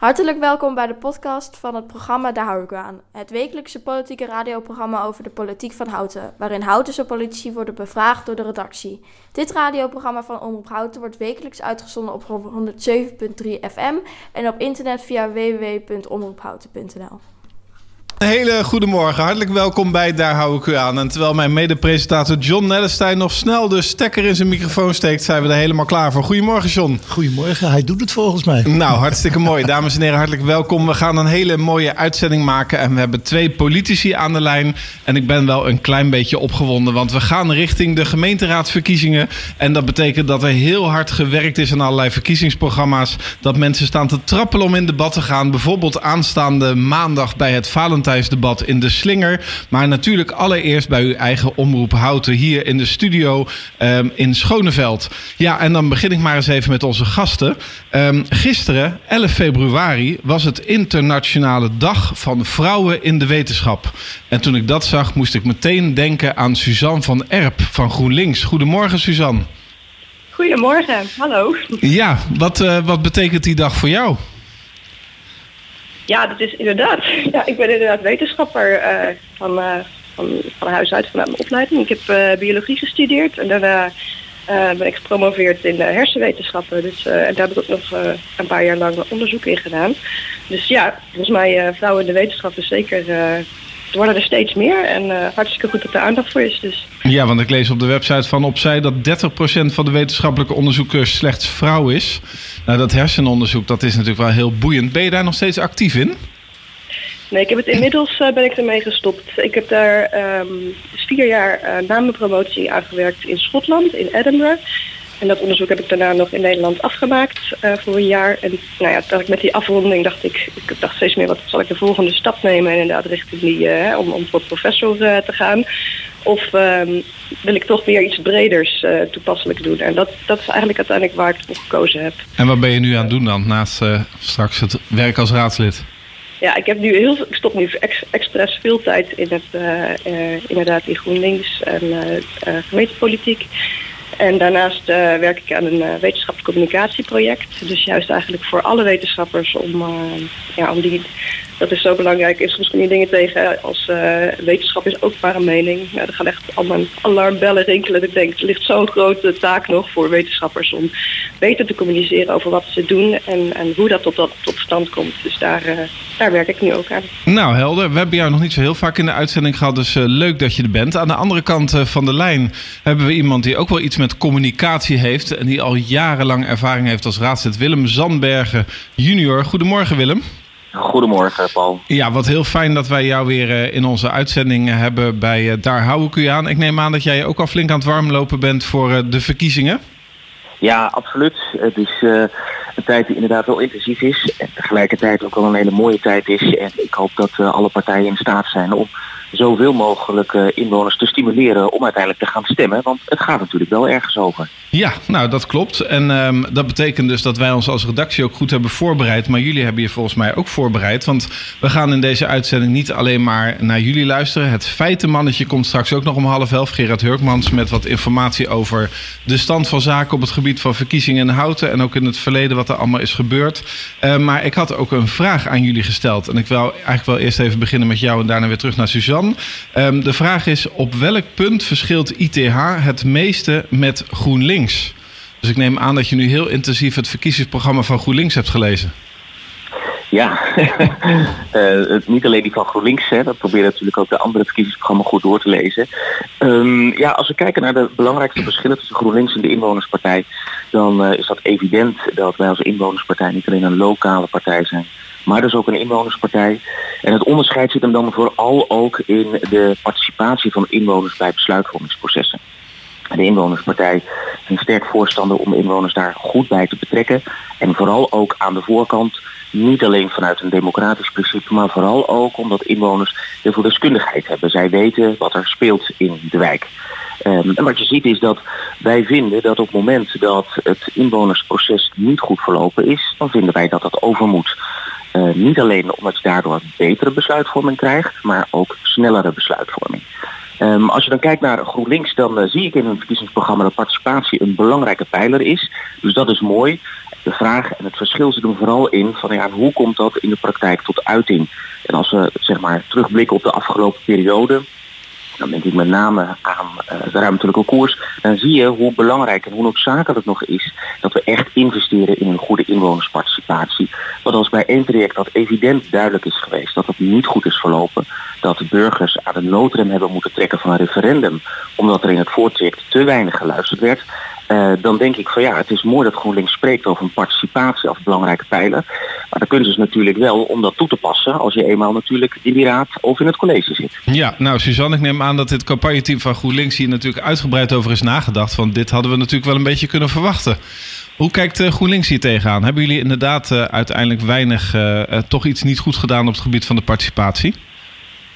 Hartelijk welkom bij de podcast van het programma Daar hou ik aan. Het wekelijkse politieke radioprogramma over de politiek van Houten, waarin Houtense politici worden bevraagd door de redactie. Dit radioprogramma van Omroep Houten wordt wekelijks uitgezonden op 107.3 FM en op internet via www.omroephouten.nl. Een hele goede morgen, hartelijk welkom bij Daar hou ik u aan. En terwijl mijn mede-presentator John Nellestein nog snel de stekker in zijn microfoon steekt, zijn we er helemaal klaar voor. Goedemorgen John. Goedemorgen, hij doet het volgens mij. Nou, hartstikke mooi. Dames en heren, hartelijk welkom. We gaan een hele mooie uitzending maken en we hebben twee politici aan de lijn. En ik ben wel een klein beetje opgewonden, want we gaan richting de gemeenteraadsverkiezingen. En dat betekent dat er heel hard gewerkt is aan allerlei verkiezingsprogramma's. Dat mensen staan te trappelen om in debat te gaan. Bijvoorbeeld aanstaande maandag bij het Valentijn debat in de Slinger. Maar natuurlijk allereerst bij uw eigen omroep Houten hier in de studio um, in Schoneveld. Ja, en dan begin ik maar eens even met onze gasten. Um, gisteren, 11 februari, was het internationale dag van vrouwen in de wetenschap. En toen ik dat zag, moest ik meteen denken aan Suzanne van Erp van GroenLinks. Goedemorgen, Suzanne. Goedemorgen, hallo. Ja, wat, uh, wat betekent die dag voor jou? Ja, dat is inderdaad. Ja, ik ben inderdaad wetenschapper uh, van, uh, van, van huis uit vanuit mijn opleiding. Ik heb uh, biologie gestudeerd en daarna ben ik gepromoveerd in hersenwetenschappen. Dus, en daar heb ik ook nog een paar jaar lang onderzoek in gedaan. Dus ja, volgens mij vrouwen in de wetenschap is zeker het worden er steeds meer en uh, hartstikke goed dat er aandacht voor is. Dus. Ja, want ik lees op de website van Opzij dat 30% van de wetenschappelijke onderzoekers slechts vrouw is. Nou, dat hersenonderzoek dat is natuurlijk wel heel boeiend. Ben je daar nog steeds actief in? Nee, ik heb het inmiddels uh, ben ik ermee gestopt. Ik heb daar um, vier jaar uh, na mijn promotie aangewerkt in Schotland, in Edinburgh. En dat onderzoek heb ik daarna nog in Nederland afgemaakt uh, voor een jaar. En nou ja, dat ik met die afronding dacht ik, ik dacht steeds meer wat zal ik de volgende stap nemen en inderdaad richting die, uh, om, om voor professor uh, te gaan. Of um, wil ik toch weer iets breders toepasselijk doen. En dat, dat is eigenlijk uiteindelijk waar ik voor gekozen heb. En wat ben je nu aan het doen dan, naast straks het werk als raadslid? Ja, ik heb nu heel ik stop nu ex, expres veel tijd in het inderdaad in GroenLinks en gemeentepolitiek. En daarnaast uh, werk ik aan een uh, wetenschappelijk communicatieproject. Dus juist eigenlijk voor alle wetenschappers om, uh, ja, om die dat is zo belangrijk. Soms kom je dingen tegen als wetenschap is ook maar een mening. Ja, er gaan echt allemaal alarmbellen rinkelen. Ik denk, er ligt zo'n grote taak nog voor wetenschappers om beter te communiceren over wat ze doen en, en hoe dat tot, tot stand komt. Dus daar, daar werk ik nu ook aan. Nou, helder. We hebben jou nog niet zo heel vaak in de uitzending gehad, dus leuk dat je er bent. Aan de andere kant van de lijn hebben we iemand die ook wel iets met communicatie heeft en die al jarenlang ervaring heeft als raadslid. Willem Zandbergen junior. Goedemorgen Willem. Goedemorgen, Paul. Ja, wat heel fijn dat wij jou weer uh, in onze uitzending hebben bij uh, Daar hou ik u aan. Ik neem aan dat jij ook al flink aan het warmlopen bent voor de verkiezingen. Ja, absoluut. Het is een tijd die inderdaad wel intensief is en tegelijkertijd ook wel een hele mooie tijd is. En ik hoop dat alle partijen in staat zijn om zoveel mogelijk uh, inwoners te stimuleren om uiteindelijk te gaan stemmen. Want het gaat natuurlijk wel ergens over. Ja, nou dat klopt. En um, dat betekent dus dat wij ons als redactie ook goed hebben voorbereid. Maar jullie hebben je volgens mij ook voorbereid. Want we gaan in deze uitzending niet alleen maar naar jullie luisteren. Het feitenmannetje komt straks ook nog om half elf. Gerard Hurkmans met wat informatie over de stand van zaken op het gebied van verkiezingen in Houten. En ook in het verleden wat er allemaal is gebeurd. Uh, maar ik had ook een vraag aan jullie gesteld. En ik wil eigenlijk wel eerst even beginnen met jou en daarna weer terug naar Suzanne. Um, de vraag is: op welk punt verschilt ITH het meeste met GroenLinks? Dus ik neem aan dat je nu heel intensief het verkiezingsprogramma van GroenLinks hebt gelezen. Ja, uh, niet alleen die van GroenLinks, hè, dat probeer natuurlijk ook de andere verkiezingsprogramma goed door te lezen. Um, ja, als we kijken naar de belangrijkste verschillen tussen GroenLinks en de Inwonerspartij, dan uh, is dat evident dat wij als Inwonerspartij niet alleen een lokale partij zijn, maar dus ook een inwonerspartij. En het onderscheid zit hem dan vooral ook in de participatie van inwoners bij besluitvormingsprocessen. De inwonerspartij een sterk voorstander om inwoners daar goed bij te betrekken. En vooral ook aan de voorkant, niet alleen vanuit een democratisch principe, maar vooral ook omdat inwoners heel veel deskundigheid hebben. Zij weten wat er speelt in de wijk. Um, en wat je ziet is dat wij vinden dat op het moment dat het inwonersproces niet goed verlopen is, dan vinden wij dat dat over moet. Uh, niet alleen omdat je daardoor betere besluitvorming krijgt, maar ook snellere besluitvorming. Um, als je dan kijkt naar GroenLinks, dan uh, zie ik in het verkiezingsprogramma dat participatie een belangrijke pijler is. Dus dat is mooi. De vraag en het verschil zit hem vooral in van ja, hoe komt dat in de praktijk tot uiting? En als we zeg maar terugblikken op de afgelopen periode, dan denk ik met name aan uh, de ruimtelijke koers, dan zie je hoe belangrijk en hoe noodzakelijk het nog is dat we echt investeren in een goede inwonersparticipatie. Want als bij één traject dat evident duidelijk is geweest dat het niet goed is verlopen, dat de burgers aan de noodrem hebben moeten trekken van een referendum, omdat er in het voortraject te weinig geluisterd werd, uh, dan denk ik van ja, het is mooi dat GroenLinks spreekt over een participatie als belangrijke pijler. Maar de kunst is natuurlijk wel om dat toe te passen als je eenmaal natuurlijk in die raad of in het college zit. Ja, nou Suzanne, ik neem aan dat dit campagneteam van GroenLinks hier natuurlijk uitgebreid over is nagedacht. Want dit hadden we natuurlijk wel een beetje kunnen verwachten. Hoe kijkt uh, GroenLinks hier tegenaan? Hebben jullie inderdaad uh, uiteindelijk weinig, toch iets niet goed gedaan op het gebied van de participatie?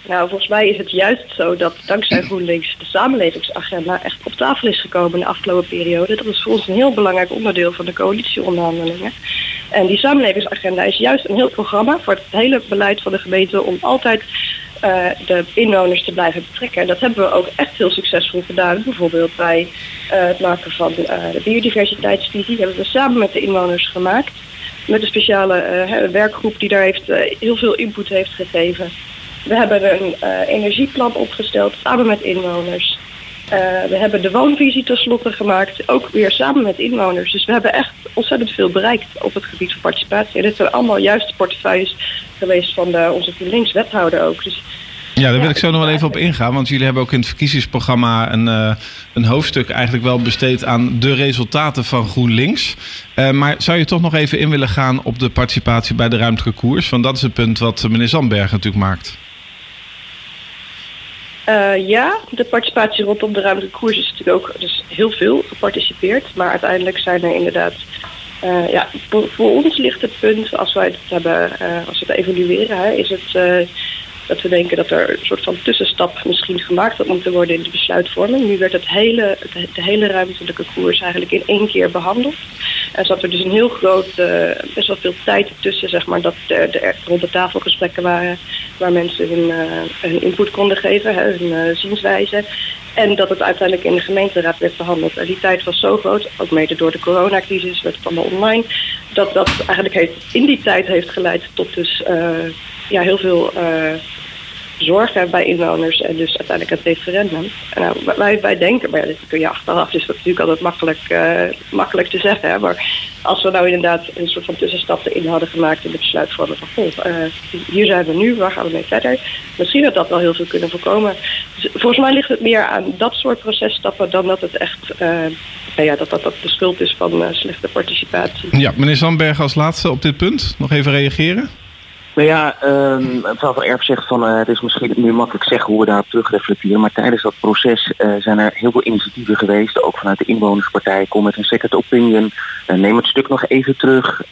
Nou, volgens mij is het juist zo dat dankzij GroenLinks de samenlevingsagenda echt op tafel is gekomen in de afgelopen periode. Dat is voor ons een heel belangrijk onderdeel van de coalitieonderhandelingen. En die samenlevingsagenda is juist een heel programma voor het hele beleid van de gemeente om altijd uh, de inwoners te blijven betrekken. Dat hebben we ook echt heel succesvol gedaan. Bijvoorbeeld bij uh, het maken van uh, de biodiversiteitsvisie hebben we samen met de inwoners gemaakt. Met een speciale werkgroep die daar heeft, heel veel input heeft gegeven. We hebben een uh, energieplan opgesteld samen met inwoners. Uh, we hebben de woonvisie tenslotte gemaakt, ook weer samen met inwoners. Dus we hebben echt ontzettend veel bereikt op het gebied van participatie. En dit zijn allemaal juist de portefeuilles geweest van de, onze GroenLinks-wethouder ook. Dus ja, daar wil ik zo nog wel even op ingaan. Want jullie hebben ook in het verkiezingsprogramma een, uh, een hoofdstuk eigenlijk wel besteed aan de resultaten van GroenLinks. Uh, maar zou je toch nog even in willen gaan op de participatie bij de ruimtelijke koers? Want dat is het punt wat meneer Zandberg natuurlijk maakt. Uh, ja, de participatie rondom de ruimtelijke koers is natuurlijk ook dus heel veel geparticipeerd. Maar uiteindelijk zijn er inderdaad, uh, ja, voor, ons ligt het punt, als wij het hebben, uh, als we het evalueren, is het dat we denken dat er een soort van tussenstap misschien gemaakt had moeten worden in de besluitvorming. Nu werd het hele, de hele ruimtelijke koers eigenlijk in één keer behandeld. En zat er dus een heel groot, uh, best wel veel tijd tussen, zeg maar, dat er de, rond de tafelgesprekken waren waar mensen hun, uh, hun input konden geven, hè, hun uh, zienswijze. En dat het uiteindelijk in de gemeenteraad werd behandeld. En die tijd was zo groot, ook mede door de coronacrisis, werd het allemaal online, dat dat eigenlijk heeft, in die tijd heeft geleid tot dus ja, heel veel zorgen bij inwoners en dus uiteindelijk het referendum. Nou, wij, wij denken, maar dit kun je achteraf, dus dat is natuurlijk altijd makkelijk, uh, makkelijk te zeggen. Hè, maar als we nou inderdaad een soort van tussenstap in hadden gemaakt in de besluitvorming van hier zijn we nu, waar gaan we mee verder? Misschien dat dat wel heel veel kunnen voorkomen. Dus volgens mij ligt het meer aan dat soort processtappen dan dat het echt nou ja, dat, dat, dat de schuld is van slechte participatie. Ja, meneer Zandberg als laatste op dit punt nog even reageren. Nou ja, mevrouw van Erp zegt van het is misschien nu makkelijk zeggen hoe we daarop terug reflecteren. Maar tijdens dat proces uh, zijn er heel veel initiatieven geweest. Ook vanuit de inwonerspartij. Kom met een second opinion. Uh, neem het stuk nog even terug.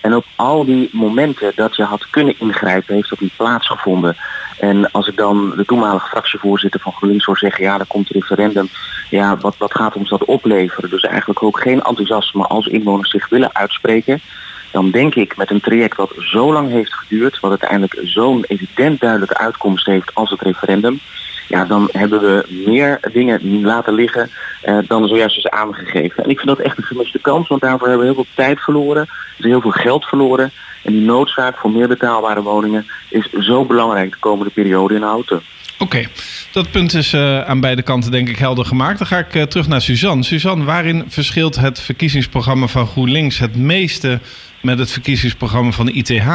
en op al die momenten dat je had kunnen ingrijpen heeft dat niet plaatsgevonden. En als ik dan de toenmalige fractievoorzitter van GroenLinks hoor zeggen... ja, er komt een referendum. Ja, wat, wat gaat ons dat opleveren? Dus eigenlijk ook geen enthousiasme als inwoners zich willen uitspreken dan denk ik met een traject wat zo lang heeft geduurd, wat uiteindelijk zo'n evident duidelijke uitkomst heeft als het referendum, ja, dan hebben we meer dingen laten liggen uh, dan zojuist is aangegeven. En ik vind dat echt een gemiste kans, want daarvoor hebben we heel veel tijd verloren, er heel veel geld verloren. En die noodzaak voor meer betaalbare woningen is zo belangrijk de komende periode in Houten. Oké, dat punt is uh, aan beide kanten denk ik helder gemaakt. Dan ga ik uh, terug naar Suzanne. Suzanne, waarin verschilt het verkiezingsprogramma van GroenLinks het meeste met het verkiezingsprogramma van de ITH?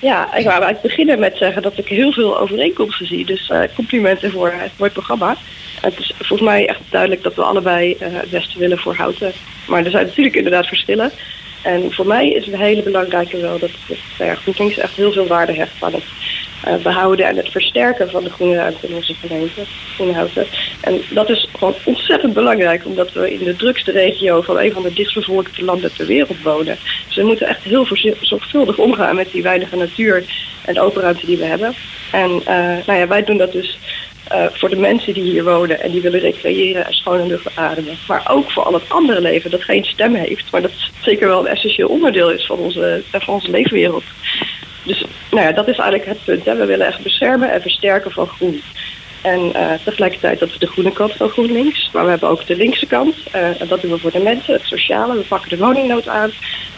Ja, ik wou eigenlijk beginnen met zeggen dat ik heel veel overeenkomsten zie. Dus uh, complimenten voor, voor het programma. Het is volgens mij echt duidelijk dat we allebei uh, het beste willen voor Houten. Maar er zijn natuurlijk inderdaad verschillen. En voor mij is het hele belangrijke wel dat het ja, echt heel veel waarde hecht aan het behouden en het versterken van de groene ruimte in onze gemeente, Groenhouten. En dat is gewoon ontzettend belangrijk, omdat we in de drukste regio van een van de dichtstbevolkte landen ter wereld wonen. Dus we moeten echt heel zorgvuldig omgaan met die weinige natuur en open ruimte die we hebben. En uh, nou ja, wij doen dat dus uh, voor de mensen die hier wonen en die willen recreëren en schone lucht ademen. Maar ook voor al het andere leven dat geen stem heeft, maar dat zeker wel een essentieel onderdeel is van onze, van onze leefwereld. Dus nou ja, dat is eigenlijk het punt. Hè. We willen echt beschermen en versterken van groen. En uh, tegelijkertijd dat is de groene kant van GroenLinks. Maar we hebben ook de linkse kant. Uh, en dat doen we voor de mensen, het sociale. We pakken de woningnood aan.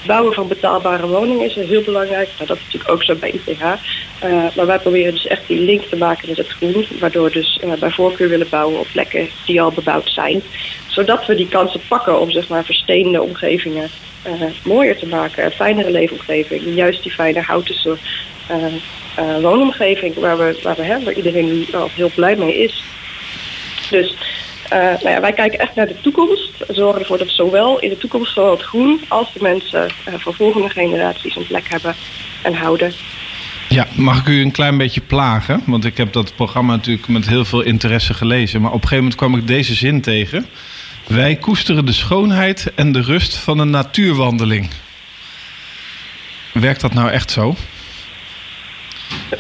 Bouwen van betaalbare woningen is heel belangrijk. Nou, dat is natuurlijk ook zo bij ITH. Uh, maar wij proberen dus echt die link te maken met het groen. Waardoor we dus bij voorkeur willen bouwen op plekken die al bebouwd zijn. Zodat we die kansen pakken om zeg maar versteende omgevingen mooier te maken. Een fijnere leefomgeving. Juist die fijne houten uh, woonomgeving waar, we, waar, we, hè, waar iedereen heel blij mee is. Dus nou ja, wij kijken echt naar de toekomst. Zorgen ervoor dat zowel in de toekomst zowel het groen als de mensen uh, van volgende generaties een plek hebben en houden. Ja, mag ik u een klein beetje plagen? Want ik heb dat programma natuurlijk met heel veel interesse gelezen. Maar op een gegeven moment kwam ik deze zin tegen. Wij koesteren de schoonheid en de rust van een natuurwandeling. Werkt dat nou echt zo?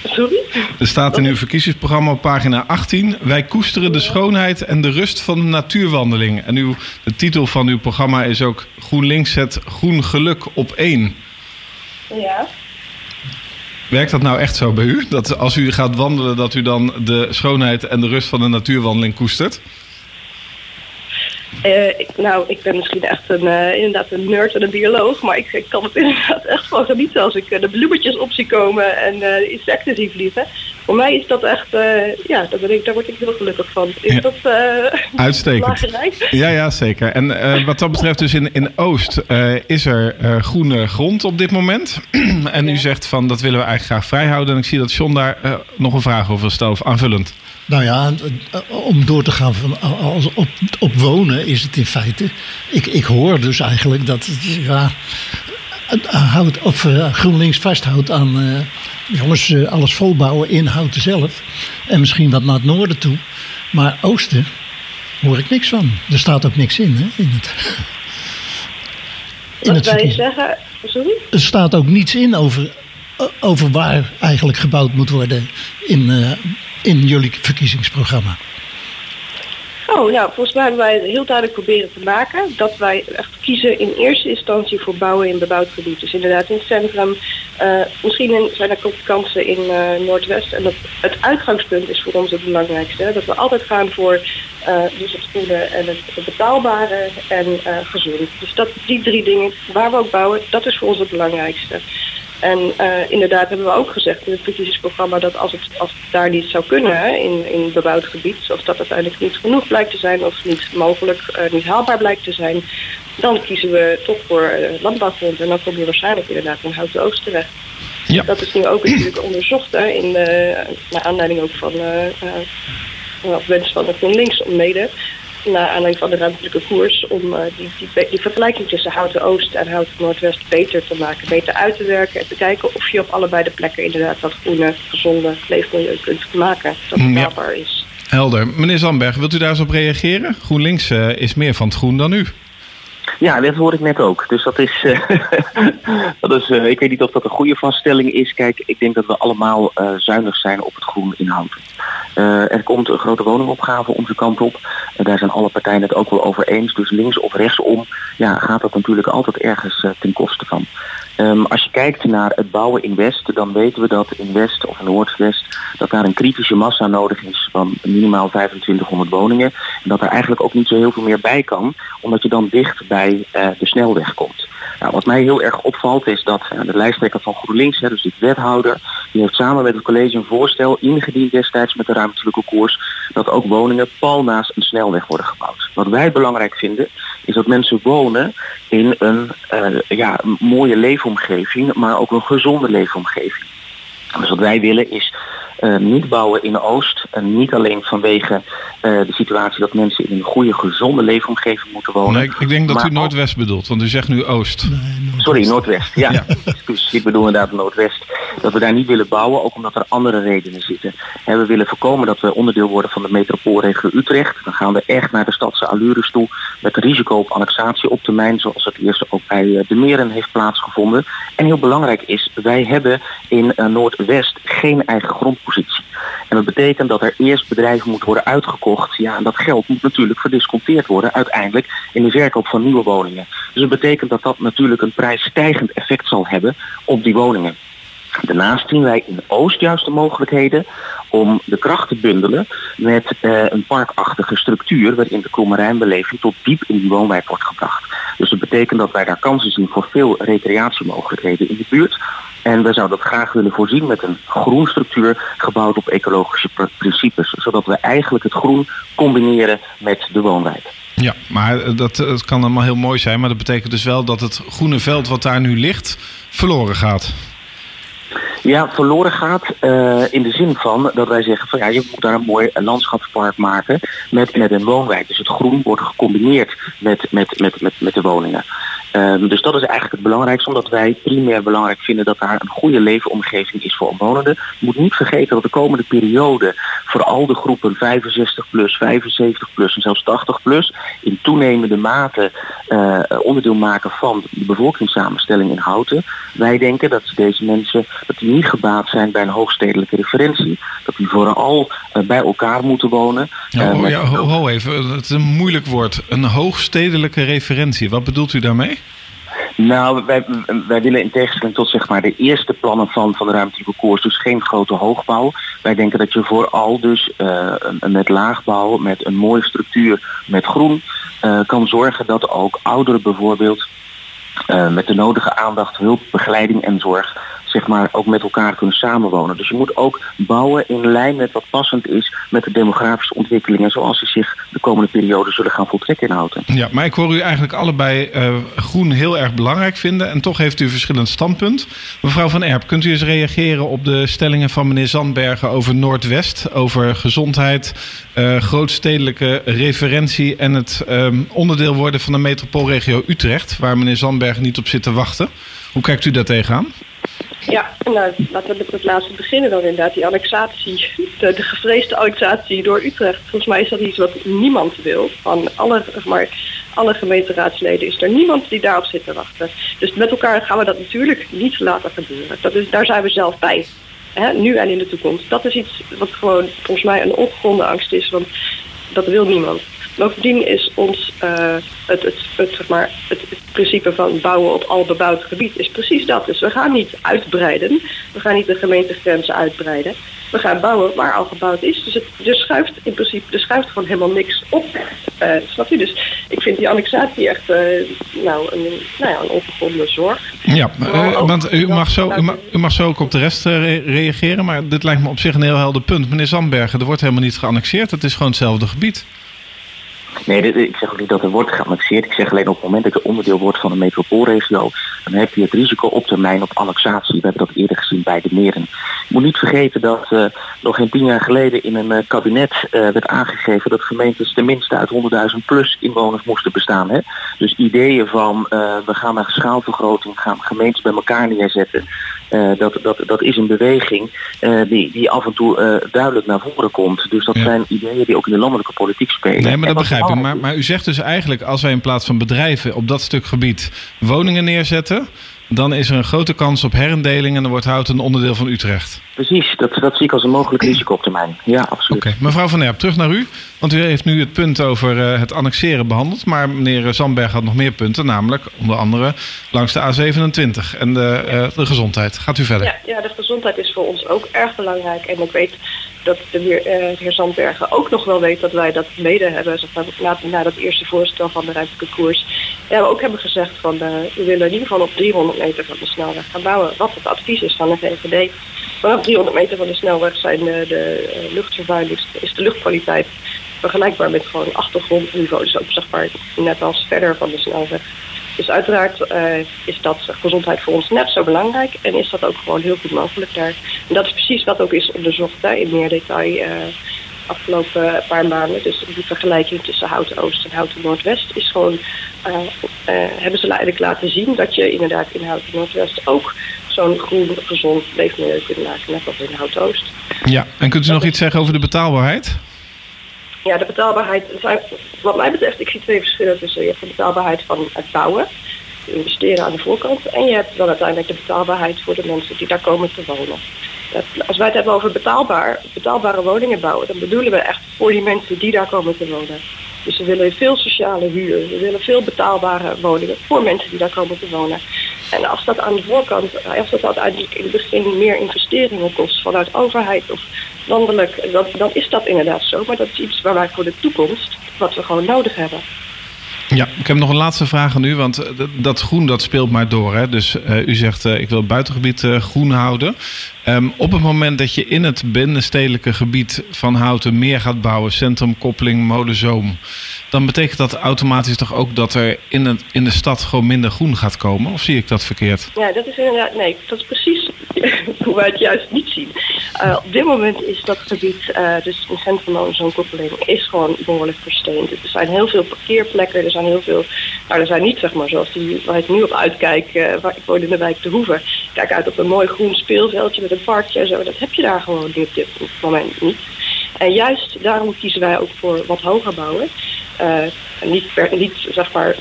Sorry? Er staat in uw verkiezingsprogramma op pagina 18... Wij koesteren de schoonheid en de rust van de natuurwandeling. En uw, de titel van uw programma is ook... GroenLinks zet groen geluk op één. Ja. Werkt dat nou echt zo bij u? Dat als u gaat wandelen, dat u dan de schoonheid en de rust van de natuurwandeling koestert? Uh, ik, nou, ik ben misschien echt een, uh, inderdaad een nerd en een bioloog, maar ik, ik kan het inderdaad echt van genieten als ik uh, de bloemetjes op zie komen en de insecten zie vliegen. Voor mij is dat echt, ja, daar, ben ik, daar word ik heel gelukkig van. Is ja. dat Uitstekend. Ja, ja, zeker. En wat dat betreft dus in, in Oost is er groene grond op dit moment. en u zegt van dat willen we eigenlijk graag vrijhouden. En ik zie dat John daar nog een vraag over stelt, aanvullend. Nou ja, om door te gaan van, als op, op wonen is het in feite. Ik, ik hoor dus eigenlijk dat het, ja, houdt, of uh, GroenLinks vasthoudt aan. Uh, jongens, uh, alles volbouwen in houten zelf. En misschien wat naar het noorden toe. Maar oosten hoor ik niks van. Er staat ook niks in, hè? In het, in wat het zeggen? Sorry? Er staat ook niets in over, over waar eigenlijk gebouwd moet worden in in jullie verkiezingsprogramma? Oh, nou, volgens mij hebben wij het heel duidelijk proberen te maken dat wij echt kiezen in eerste instantie voor bouwen in bebouwd gebied. Dus inderdaad in het centrum. Uh, misschien zijn er kansen in uh, Noordwest. En dat, het uitgangspunt is voor ons het belangrijkste. Hè? Dat we altijd gaan voor uh, dus het goede en het, het betaalbare en gezond. Dus dat, die drie dingen, waar we ook bouwen, dat is voor ons het belangrijkste. En uh, inderdaad hebben we ook gezegd in het verkiezingsprogramma dat als het, als het daar niet zou kunnen in, in bebouwd gebied, of dat uiteindelijk niet genoeg blijkt te zijn of niet mogelijk, uh, niet haalbaar blijkt te zijn, dan kiezen we toch voor uh, landbouwgrond en dan kom je waarschijnlijk inderdaad in Houten Oost terecht. Ja. Dat is nu ook natuurlijk onderzocht hè, in, naar aanleiding ook van of wens van de GroenLinks om mede naar aanleiding van de ruimtelijke koers om uh, die, die, die, vergelijking tussen Houten Oost en Houten Noordwest beter te maken, beter uit te werken en te kijken of je op allebei de plekken inderdaad dat groene, gezonde leefmilieu kunt maken, dat het haalbaar ja. is. Helder. Meneer Zandberg, wilt u daar eens op reageren? GroenLinks uh, is meer van het groen dan u. Ja, dat hoor ik net ook. Dus dat is, uh, dat is uh, ik weet niet of dat een goede vaststelling is. Kijk, ik denk dat we allemaal uh, zuinig zijn op het groen inhoud. er komt een grote woningopgave onze kant op. daar zijn alle partijen het ook wel over eens. Dus links of rechtsom ja, gaat dat natuurlijk altijd ergens ten koste van. Um, als je kijkt naar het bouwen in West, dan weten we dat in West of Noordwest dat daar een kritische massa nodig is van minimaal 2500 woningen. En dat er eigenlijk ook niet zo heel veel meer bij kan, omdat je dan dicht bij uh, de snelweg komt. Nou, wat mij heel erg opvalt is dat uh, de lijsttrekker van GroenLinks, hè, dus de wethouder, die heeft samen met het college een voorstel ingediend destijds met de ruimtelijke koers dat ook woningen pal naast een snelweg worden gebouwd. Wat wij belangrijk vinden is dat mensen wonen in een uh, ja, mooie leefomgeving, maar ook een gezonde leefomgeving. Dus wat wij willen is uh, niet bouwen in Oost. En niet alleen vanwege uh, de situatie dat mensen in een goede, gezonde leefomgeving moeten wonen. Nee, ik denk dat u Noordwest bedoelt, want u zegt nu Oost. Nee, Noordwest. Sorry, Noordwest. Ja, ja. Dus ik bedoel inderdaad Noordwest. Dat we daar niet willen bouwen, ook omdat er andere redenen zitten. En we willen voorkomen dat we onderdeel worden van de metropoolregio Utrecht. Dan gaan we echt naar de stadse allures toe. Met risico op annexatie op termijn, zoals het eerst ook bij de Meren heeft plaatsgevonden. En heel belangrijk is, wij hebben in uh, Noordwest geen eigen grondpositie en dat betekent dat er eerst bedrijven moeten worden uitgekocht. Ja, en dat geld moet natuurlijk verdisconteerd worden uiteindelijk in de verkoop van nieuwe woningen. Dus dat betekent dat dat natuurlijk een prijsstijgend effect zal hebben op die woningen. Daarnaast zien wij in Oost juist de mogelijkheden om de kracht te bundelen met uh, een parkachtige structuur waarin de Kromme tot diep in die woonwijk wordt gebracht. Dus dat betekent dat wij daar kansen zien voor veel recreatiemogelijkheden in de buurt. En we zouden dat graag willen voorzien met een groenstructuur gebouwd op ecologische principes. Zodat we eigenlijk het groen combineren met de woonwijk. Ja, maar dat, dat kan allemaal heel mooi zijn. Maar dat betekent dus wel dat het groene veld wat daar nu ligt verloren gaat. Ja, verloren gaat uh, in de zin van dat wij zeggen van ja, je moet daar een mooi landschapspark maken met, met een woonwijk. Dus het groen wordt gecombineerd met, met, met, met, met de woningen. Um, dus dat is eigenlijk het belangrijkste, omdat wij primair belangrijk vinden dat daar een goede leefomgeving is voor omwonenden. Je moet niet vergeten dat de komende periode vooral de groepen 65 plus, 75 plus en zelfs 80 plus in toenemende mate uh, onderdeel maken van de bevolkingssamenstelling in Houten. Wij denken dat deze mensen dat die niet gebaat zijn bij een hoogstedelijke referentie. Dat die vooral uh, bij elkaar moeten wonen. Ja, uh, ja, ho, ho even, het is een moeilijk woord. Een hoogstedelijke referentie, wat bedoelt u daarmee? Nou, wij, willen in tegenstelling tot zeg maar, de eerste plannen van, van de ruimtelijke koers dus geen grote hoogbouw. Wij denken dat je vooral dus uh, met laagbouw, met een mooie structuur, met groen, uh, kan zorgen dat ook ouderen bijvoorbeeld uh, met de nodige aandacht, hulp, begeleiding en zorg zeg maar, ook met elkaar kunnen samenwonen. Dus je moet ook bouwen in lijn met wat passend is met de demografische ontwikkelingen zoals die zich de komende periode zullen gaan voltrekken in Houten. Ja, maar ik hoor u eigenlijk allebei uh, groen heel erg belangrijk vinden en toch heeft u een verschillend standpunt. Mevrouw Van Erp, kunt u eens reageren op de stellingen van meneer Zandbergen over Noordwest, over gezondheid, uh, grootstedelijke referentie en het um, onderdeel worden van de metropoolregio Utrecht, waar meneer Zandbergen niet op zit te wachten. Hoe kijkt u daar tegenaan? Ja, nou, laten we met het laatste beginnen dan inderdaad. Die annexatie, de, de gevreesde annexatie door Utrecht. Volgens mij is dat iets wat niemand wil. Van alle, maar, alle gemeenteraadsleden is er niemand die daarop zit te wachten. Dus met elkaar gaan we dat natuurlijk niet laten gebeuren. Dat is, daar zijn we zelf bij. Hè, nu en in de toekomst. Dat is iets wat gewoon volgens mij een ongegronde angst is. Want dat wil niemand. Bovendien is ons uh, het, het, het, zeg maar, het, het, principe van bouwen op al bebouwd gebied is precies dat. Dus we gaan niet uitbreiden. We gaan niet de gemeentegrenzen uitbreiden. We gaan bouwen waar al gebouwd is. Dus het, er schuift in principe er schuift gewoon helemaal niks op. Uh, snap je? Dus ik vind die annexatie echt uh, nou, een, nou ja, een ongegronde zorg. Ja, want u mag, zo, u, mag, u mag zo ook op de rest re reageren. Maar dit lijkt me op zich een heel helder punt. Meneer Zandbergen, er wordt helemaal niet geannexeerd. Het is gewoon hetzelfde gebied. Nee, ik zeg ook niet dat er wordt geannexeerd. Ik zeg alleen op het moment dat je onderdeel wordt van een metropoolregio, dan heb je het risico op termijn op annexatie. We hebben dat eerder gezien bij de meren. Je moet niet vergeten dat uh, nog geen tien jaar geleden in een uh, kabinet uh, werd aangegeven dat gemeentes tenminste uit 100.000 plus inwoners moesten bestaan. Hè? Dus ideeën van we gaan naar schaalvergroting, gaan gemeentes bij elkaar neerzetten. Dat, dat, dat is een beweging die, die af en toe duidelijk naar voren komt. Dus dat ja. zijn ideeën die ook in de landelijke politiek spelen. Nee, maar dat begrijp ik. Maar, maar u zegt dus eigenlijk, als wij in plaats van bedrijven op dat stuk gebied woningen neerzetten, dan is er een grote kans op herindeling en dan wordt Hout een onderdeel van Utrecht. Precies, dat, dat zie ik als een mogelijk risico op termijn. Ja, absoluut. Okay. Mevrouw Van Erp, terug naar u. Want u heeft nu het punt over uh, het annexeren behandeld. Maar meneer Zandberg had nog meer punten, namelijk onder andere langs de A27 en de, uh, de gezondheid. Gaat u verder? Ja, ja, de gezondheid is voor ons ook erg belangrijk. En ik weet dat uh, de heer Zandbergen ook nog wel weet dat wij dat mede hebben. Zeg maar, na, dat eerste voorstel van de ruimtelijke koers. We ook hebben gezegd van we willen in ieder geval op 300 meter van de snelweg gaan bouwen. Wat het advies is van de VVD. Vanaf 300 meter van de snelweg zijn de, luchtvervuiling, is de luchtkwaliteit vergelijkbaar met gewoon achtergrondniveau. Dus ook zeg maar net als verder van de snelweg. Dus uiteraard uh, is dat gezondheid voor ons net zo belangrijk en is dat ook gewoon heel goed mogelijk daar. En dat is precies wat ook is onderzocht hè, in meer detail uh, afgelopen paar maanden. Dus die vergelijking tussen Houten Oost en Houten Noordwest is gewoon, uh, hebben ze eigenlijk laten zien dat je inderdaad in Houten Noordwest ook zo'n groen, gezond leefmilieu kunt maken, net als in Houten Oost. Ja, en kunt u nog iets zeggen over de betaalbaarheid? Ja, de betaalbaarheid, wat mij betreft, ik zie twee verschillen tussen. Je hebt de betaalbaarheid van het bouwen, investeren aan de voorkant. En je hebt dan uiteindelijk de betaalbaarheid voor de mensen die daar komen te wonen. Als wij het hebben over betaalbaar, betaalbare woningen bouwen, dan bedoelen we echt voor die mensen die daar komen te wonen. Dus we willen veel sociale huur, we willen veel betaalbare woningen voor mensen die daar komen te wonen. En als dat aan de voorkant, als dat uiteindelijk in het begin meer investeringen kost vanuit overheid of landelijk, dan, is dat inderdaad zo. Maar dat is iets waar wij voor de toekomst, wat we gewoon nodig hebben. Ja, ik heb nog een laatste vraag aan u, want eh, dat groen dat speelt maar door. Hè? Dus uh, u zegt uh, ik wil het buitengebied groen houden. Um, op het moment dat je in het binnenstedelijke gebied van Houten meer gaat bouwen, centrumkoppeling, molenzoom, dan betekent dat automatisch toch ook dat er in, het, in de stad gewoon minder groen gaat komen? Of zie ik dat verkeerd? Ja, dat is inderdaad, nee, dat is precies hoe wij het juist niet zien. Uh, op dit moment is dat gebied, uh, dus in centrum is gewoon behoorlijk versteend. Er zijn heel veel parkeerplekken, er zijn heel veel, nou er zijn niet zeg maar zoals die waar ik nu op uitkijk, uh, waar ik woon in de wijk De Hoeven. Kijk uit op een mooi groen speelveldje met een parkje en zo, dat heb je daar gewoon op dit moment niet. En juist daarom kiezen wij ook voor wat hoger bouwen. Uh, niet, per, niet zeg maar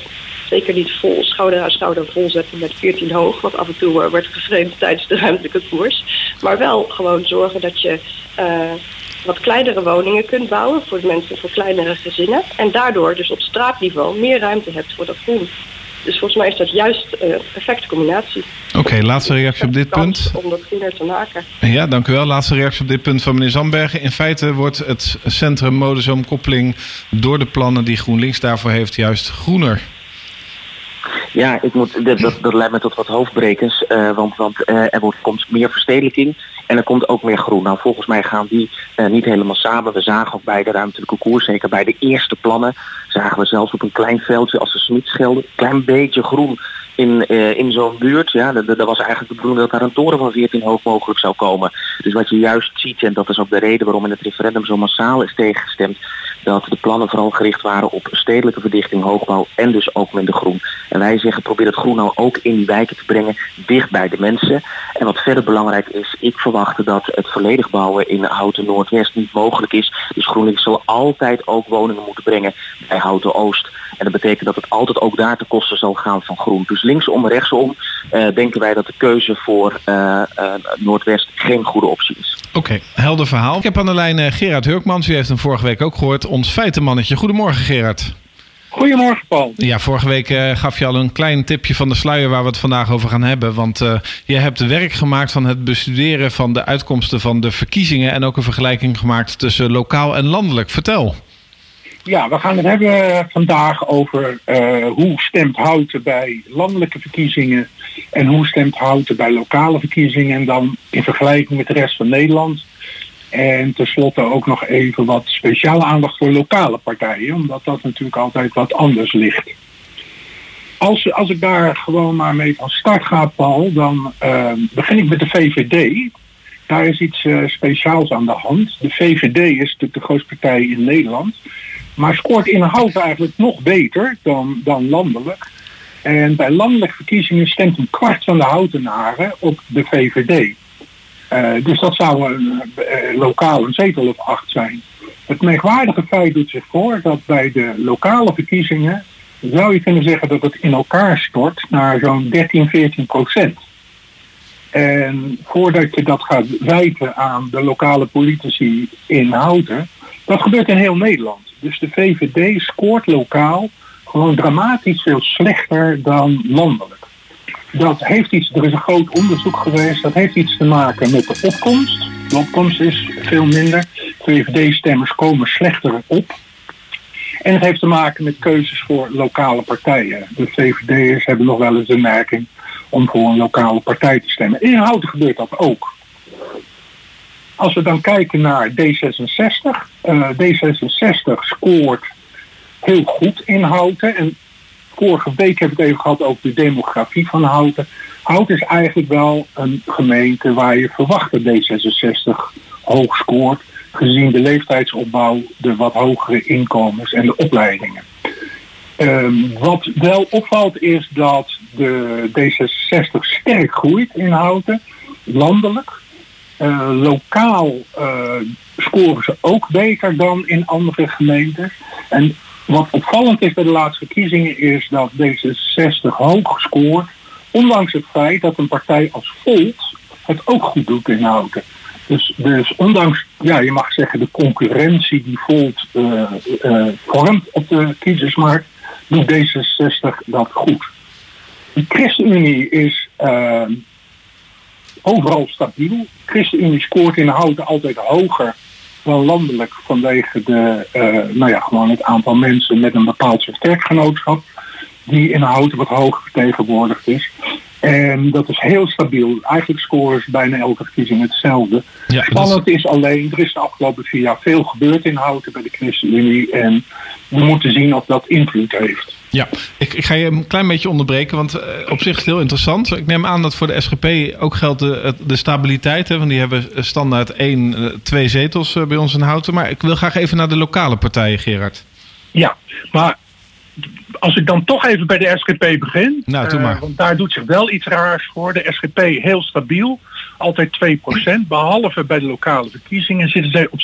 zeker niet vol schouder aan schouder vol zetten met 14 hoog, wat af en toe uh, werd gevreemd tijdens de ruimtelijke koers. Maar wel gewoon zorgen dat je uh, wat kleinere woningen kunt bouwen voor de mensen, voor kleinere gezinnen. En daardoor dus op straatniveau meer ruimte hebt voor dat groen. Dus volgens mij is dat juist een uh, perfecte combinatie. Oké, okay, laatste reactie op dit punt. Om dat groener te maken. Ja, dank u wel. Laatste reactie op dit punt van meneer Zandbergen. In feite wordt het centrum modusomkoppeling door de plannen die GroenLinks daarvoor heeft juist groener. Ja, ik moet, dat, dat, dat leidt me tot wat hoofdbrekens. Uh, want want uh, er wordt, komt meer verstedelijking en er komt ook meer groen. Nou, volgens mij gaan die uh, niet helemaal samen. We zagen ook bij de ruimtelijke koers, zeker bij de eerste plannen, zagen we zelfs op een klein veldje als de Smitschelde, een klein beetje groen in, uh, in zo'n buurt. Ja, dat, was eigenlijk de bedoeling dat daar een toren van 14 hoog mogelijk zou komen. Dus wat je juist ziet, en dat is ook de reden waarom in het referendum zo massaal is tegengestemd, dat de plannen vooral gericht waren op stedelijke verdichting, hoogbouw en dus ook minder groen. En wij zeggen probeer het groen nou ook in die wijken te brengen, dicht bij de mensen. En wat verder belangrijk is, ik dat het volledig bouwen in Houten Noordwest niet mogelijk is. Dus GroenLinks zal altijd ook woningen moeten brengen bij Houten Oost. En dat betekent dat het altijd ook daar te kosten zal gaan van groen. Dus linksom, rechtsom uh, denken wij dat de keuze voor uh, uh, Noordwest geen goede optie is. Oké, helder verhaal. Ik heb aan de lijn Gerard Hurkmans. U heeft hem vorige week ook gehoord. Ons feitenmannetje. Goedemorgen Gerard. Goedemorgen Paul. Ja, vorige week uh, gaf je al een klein tipje van de sluier waar we het vandaag over gaan hebben. Want uh, je hebt werk gemaakt van het bestuderen van de uitkomsten van de verkiezingen. En ook een vergelijking gemaakt tussen lokaal en landelijk. Vertel. Ja, we gaan het hebben vandaag over uh, hoe stemt Houten bij landelijke verkiezingen en hoe stemt Houten bij lokale verkiezingen en dan in vergelijking met de rest van Nederland. En tenslotte ook nog even wat speciale aandacht voor lokale partijen, omdat dat natuurlijk altijd wat anders ligt. Als, als ik daar gewoon maar mee van start ga, Paul, dan uh, begin ik met de VVD. Daar is iets uh, speciaals aan de hand. De VVD is natuurlijk de grootste partij in Nederland. Maar scoort inhoud eigenlijk nog beter dan, dan landelijk. En bij landelijke verkiezingen stemt een kwart van de houtenaren op de VVD. Uh, dus dat zou een, uh, lokaal een zetel of acht zijn. Het merkwaardige feit doet zich voor dat bij de lokale verkiezingen zou je kunnen zeggen dat het in elkaar stort naar zo'n 13, 14 procent. En voordat je dat gaat wijten aan de lokale politici in Houten, dat gebeurt in heel Nederland. Dus de VVD scoort lokaal gewoon dramatisch veel slechter dan landelijk. Dat heeft iets, er is een groot onderzoek geweest, dat heeft iets te maken met de opkomst. De opkomst is veel minder. VVD-stemmers komen slechter op. En het heeft te maken met keuzes voor lokale partijen. De VVD'ers hebben nog wel eens de merking om voor een lokale partij te stemmen. In Houten gebeurt dat ook. Als we dan kijken naar D66. Uh, D66 scoort heel goed in Houten. En vorige week heb ik het even gehad over de demografie van Houten. Houten is eigenlijk wel een gemeente waar je verwacht dat D66 hoog scoort. Gezien de leeftijdsopbouw, de wat hogere inkomens en de opleidingen. Um, wat wel opvalt is dat de D66 sterk groeit in Houten, landelijk. Uh, lokaal uh, scoren ze ook beter dan in andere gemeenten. En wat opvallend is bij de laatste verkiezingen is dat D66 hoog scoort, ondanks het feit dat een partij als Volt het ook goed doet in Houten. Dus, dus ondanks, ja, je mag zeggen, de concurrentie die Volt uh, vormt op de kiezersmarkt, doet D66 dat goed. De ChristenUnie is uh, overal stabiel. ChristenUnie scoort in Houten altijd hoger dan landelijk vanwege de, uh, nou ja, gewoon het aantal mensen met een bepaald soort kerkgenootschap die in Houten wat hoger vertegenwoordigd is. En dat is heel stabiel. Eigenlijk scoren ze bijna elke verkiezing hetzelfde. Ja, Spannend is... is alleen, er is de afgelopen vier jaar veel gebeurd in Houten bij de ChristenUnie. En we moeten zien of dat invloed heeft. Ja, ik, ik, ga je een klein beetje onderbreken, want uh, op zich is het heel interessant. Ik neem aan dat voor de SGP ook geldt de, de stabiliteit. Hè, want die hebben standaard één, uh, twee zetels uh, bij ons in Houten. Maar ik wil graag even naar de lokale partijen, Gerard. Ja, maar als ik dan toch even bij de SGP begin. Nou, doe maar. want daar doet zich wel iets raars voor. De SGP heel stabiel, altijd 2%. Behalve bij de lokale verkiezingen zitten zij op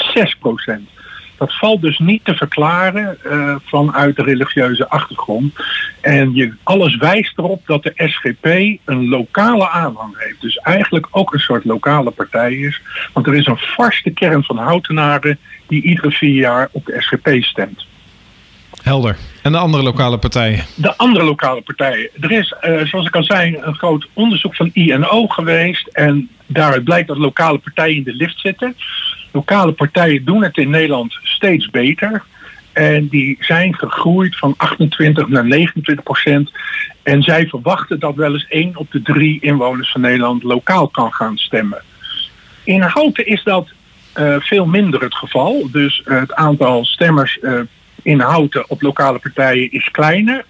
6%. Dat valt dus niet te verklaren uh, vanuit de religieuze achtergrond. En je, alles wijst erop dat de SGP een lokale aanhang heeft. Dus eigenlijk ook een soort lokale partij is. Want er is een vaste kern van houtenaren die iedere vier jaar op de SGP stemt. Helder. En de andere lokale partijen? De andere lokale partijen. Er is, uh, zoals ik al zei, een groot onderzoek van INO geweest. En daaruit blijkt dat lokale partijen in de lift zitten. Lokale partijen doen het in Nederland steeds beter. En die zijn gegroeid van 28 naar 29 procent. En zij verwachten dat wel eens één op de drie inwoners van Nederland lokaal kan gaan stemmen. In Houten is dat uh, veel minder het geval. Dus uh, het aantal stemmers in Houten op lokale partijen is kleiner.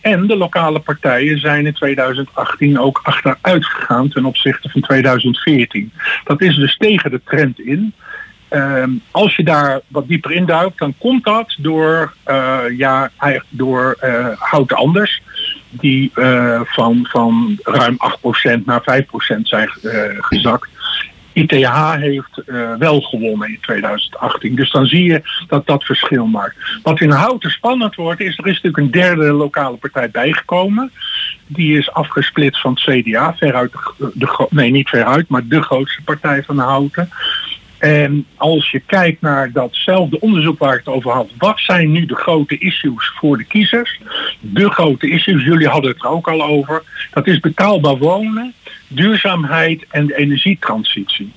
En de lokale partijen zijn in 2018 ook achteruit gegaan ten opzichte van 2014. Dat is dus tegen de trend in. Um, als je daar wat dieper in duikt, dan komt dat door, uh, ja, door uh, Houten Anders. Die uh, van, van ruim 8% naar 5% zijn gezakt. ITH heeft uh, wel gewonnen in 2018. Dus dan zie je dat dat verschil maakt. Wat in Houten spannend wordt, is er is natuurlijk een derde lokale partij bijgekomen. Die is afgesplitst van het CDA, veruit de, de, nee niet veruit, maar de grootste partij van Houten. En als je kijkt naar datzelfde onderzoek waar ik het over had, wat zijn nu de grote issues voor de kiezers? De grote issues, jullie hadden het er ook al over, dat is betaalbaar wonen, duurzaamheid en de energietransitie.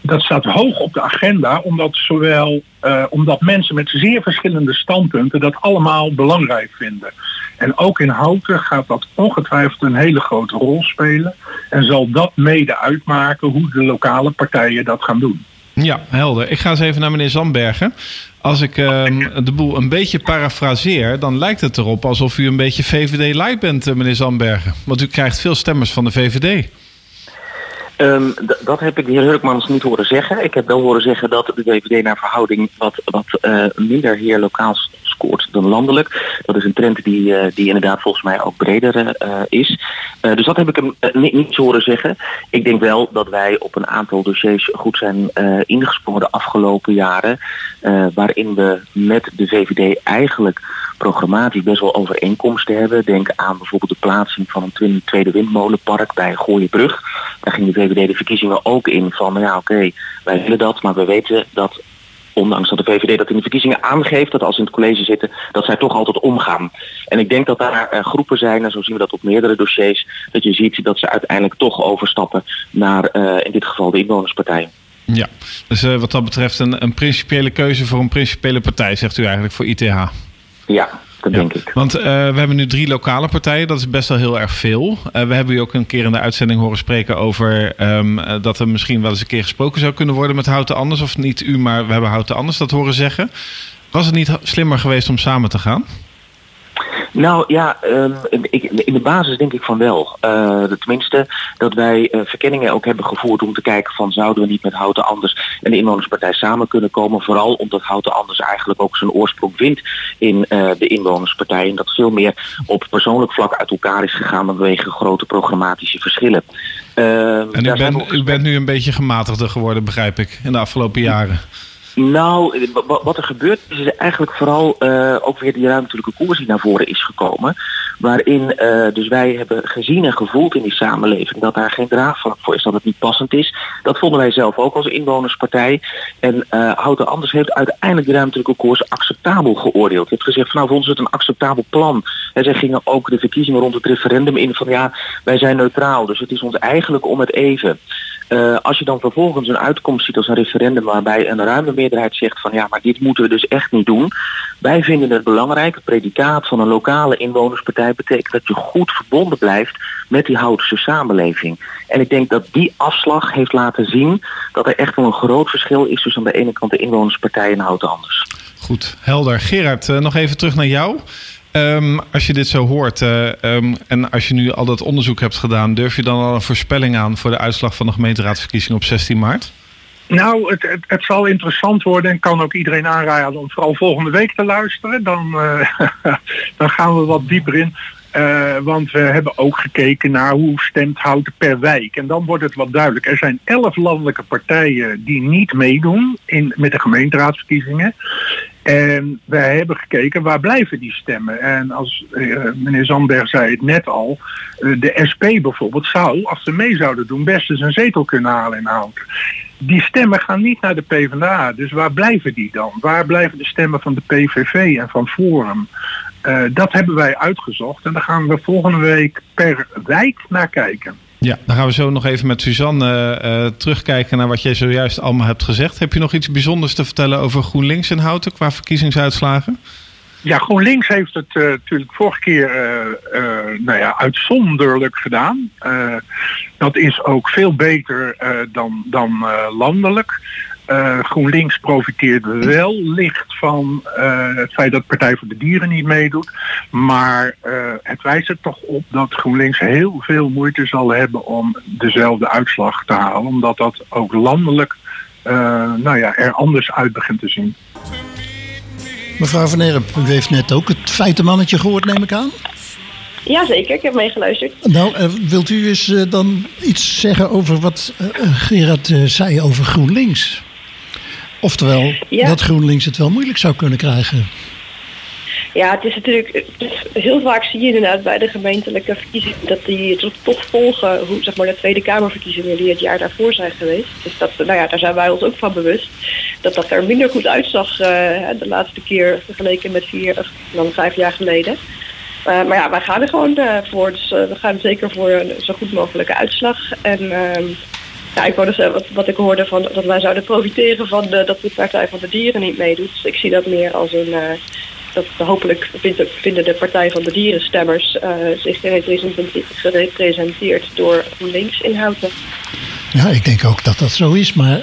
Dat staat hoog op de agenda, omdat, zowel, uh, omdat mensen met zeer verschillende standpunten dat allemaal belangrijk vinden. En ook in Houten gaat dat ongetwijfeld een hele grote rol spelen. En zal dat mede uitmaken hoe de lokale partijen dat gaan doen. Ja, helder. Ik ga eens even naar meneer Zandbergen. Als ik uh, de boel een beetje parafraseer, dan lijkt het erop alsof u een beetje VVD-like bent, eh, meneer Zandbergen. Want u krijgt veel stemmers van de VVD. Um, dat heb ik de heer Hurkmans niet horen zeggen. Ik heb wel horen zeggen dat de VVD naar verhouding wat, wat uh, minder hier lokaal scoort dan landelijk. Dat is een trend die, uh, die inderdaad volgens mij ook breder uh, is. dus dat heb ik hem niet, niet horen zeggen. Ik denk wel dat wij op een aantal dossiers goed zijn ingesprongen de afgelopen jaren. waarin we met de VVD eigenlijk programmatisch best wel overeenkomsten hebben. Denk aan bijvoorbeeld de plaatsing van een tweede windmolenpark bij Gooienbrug. Daar ging de VVD de verkiezingen ook in van, nou ja oké, wij willen dat, maar we weten dat ondanks dat de VVD dat in de verkiezingen aangeeft, dat als ze in het college zitten, dat zij toch altijd omgaan. En ik denk dat daar uh, groepen zijn, en zo zien we dat op meerdere dossiers, dat je ziet dat ze uiteindelijk toch overstappen naar uh, in dit geval de inwonerspartij. Ja, dus uh, wat dat betreft een, een principiële keuze voor een principiële partij, zegt u eigenlijk voor ITH. Ja, dat ja, denk ik. Want uh, we hebben nu drie lokale partijen, dat is best wel heel erg veel. Uh, we hebben u ook een keer in de uitzending horen spreken over um, uh, dat er misschien wel eens een keer gesproken zou kunnen worden met Houten Anders. Of niet u, maar we hebben Houten Anders dat horen zeggen. Was het niet slimmer geweest om samen te gaan? Nou ja, um, ik, in de basis denk ik van wel. Uh, tenminste, dat wij uh, verkenningen ook hebben gevoerd om te kijken van zouden we niet met Houten Anders en de Inwonerspartij samen kunnen komen. Vooral omdat Houten Anders eigenlijk ook zijn oorsprong vindt in uh, de Inwonerspartij. En dat veel meer op persoonlijk vlak uit elkaar is gegaan vanwege grote programmatische verschillen. en u, ben, u bent nu een beetje gematigder geworden, begrijp ik, in de afgelopen jaren. Nou, wat er gebeurt is eigenlijk vooral uh, ook weer die ruimtelijke koers die naar voren is gekomen. Waarin uh, dus wij hebben gezien en gevoeld in die samenleving dat daar geen draag van voor is, dat het niet passend is. Dat vonden wij zelf ook als inwonerspartij. En uh, Houten Anders heeft uiteindelijk die ruimtelijke koers acceptabel geoordeeld. Je hebt gezegd van nou ons is het een acceptabel plan. En zij gingen ook de verkiezingen rond het referendum in van ja, wij zijn neutraal. Dus het is ons eigenlijk om het even. Uh, als je dan vervolgens een uitkomst ziet als een referendum waarbij een ruime meerderheid zegt van ja, maar dit moeten we dus echt niet doen. Wij vinden het belangrijk, het predicaat van een lokale inwonerspartij betekent dat je goed verbonden blijft met die Houtense samenleving. En ik denk dat die afslag heeft laten zien dat er echt wel een groot verschil is tussen aan de ene kant de inwonerspartij en Houten Anders. Goed, helder. Gerard, uh, nog even terug naar jou. Um, als je dit zo hoort uh, um, en als je nu al dat onderzoek hebt gedaan, durf je dan al een voorspelling aan voor de uitslag van de gemeenteraadsverkiezing op 16 maart? Nou, het, het, zal interessant worden en kan ook iedereen aanraden om vooral volgende week te luisteren. Dan, uh, dan gaan we wat dieper in. Uh, want we hebben ook gekeken naar hoe stemt Houten per wijk. En dan wordt het wat duidelijk. Er zijn elf landelijke partijen die niet meedoen in, met de gemeenteraadsverkiezingen. En wij hebben gekeken waar blijven die stemmen. En als uh, meneer Zandberg zei het net al, uh, de SP bijvoorbeeld zou, als ze mee zouden doen, best eens een zetel kunnen halen in Houten. Die stemmen gaan niet naar de PvdA. Dus waar blijven die dan? Waar blijven de stemmen van de PVV en van Forum? Uh, dat hebben wij uitgezocht en daar gaan we volgende week per wijk naar kijken. Ja, dan gaan we zo nog even met Suzanne uh, terugkijken naar wat jij zojuist allemaal hebt gezegd. Heb je nog iets bijzonders te vertellen over GroenLinks in Houten qua verkiezingsuitslagen? Ja, GroenLinks heeft het uh, natuurlijk vorige keer uh, uh, nou ja, uitzonderlijk gedaan. dat is ook veel beter dan, dan landelijk. Uh, GroenLinks profiteert wel licht van uh, het feit dat Partij voor de Dieren niet meedoet. Maar uh, het wijst er toch op dat GroenLinks heel veel moeite zal hebben om dezelfde uitslag te halen. Omdat dat ook landelijk nou ja, er anders uit begint te zien. Mevrouw Van Erp, u heeft net ook het feitenmannetje gehoord, neem ik aan? Jazeker, ik heb meegeluisterd. Nou, wilt u eens dan iets zeggen over wat Gerard zei over GroenLinks? Oftewel, ja. dat GroenLinks het wel moeilijk zou kunnen krijgen. Ja, het is natuurlijk, heel vaak zie je inderdaad bij de gemeentelijke verkiezingen dat die toch volgen hoe zeg maar de Tweede Kamerverkiezingen die het jaar daarvoor zijn geweest. Dus dat, nou ja, daar zijn wij ons ook van bewust. Dat dat er minder goed uitzag uh, de laatste keer vergeleken met vier dan vijf jaar geleden. Uh, maar ja, wij gaan er gewoon uh, voor. Dus we gaan zeker voor een zo goed mogelijke uitslag. En ehm, ja, ik wou dus, wat, wat ik hoorde van dat wij zouden profiteren van dat de Partij van de Dieren niet meedoet. Dus ik zie dat meer als een. Uh, dat hopelijk vinden de Partij van de Dierenstemmers uh, zich gerepresenteerd door GroenLinks inhouden. Ja, ik denk ook dat dat zo is. Maar,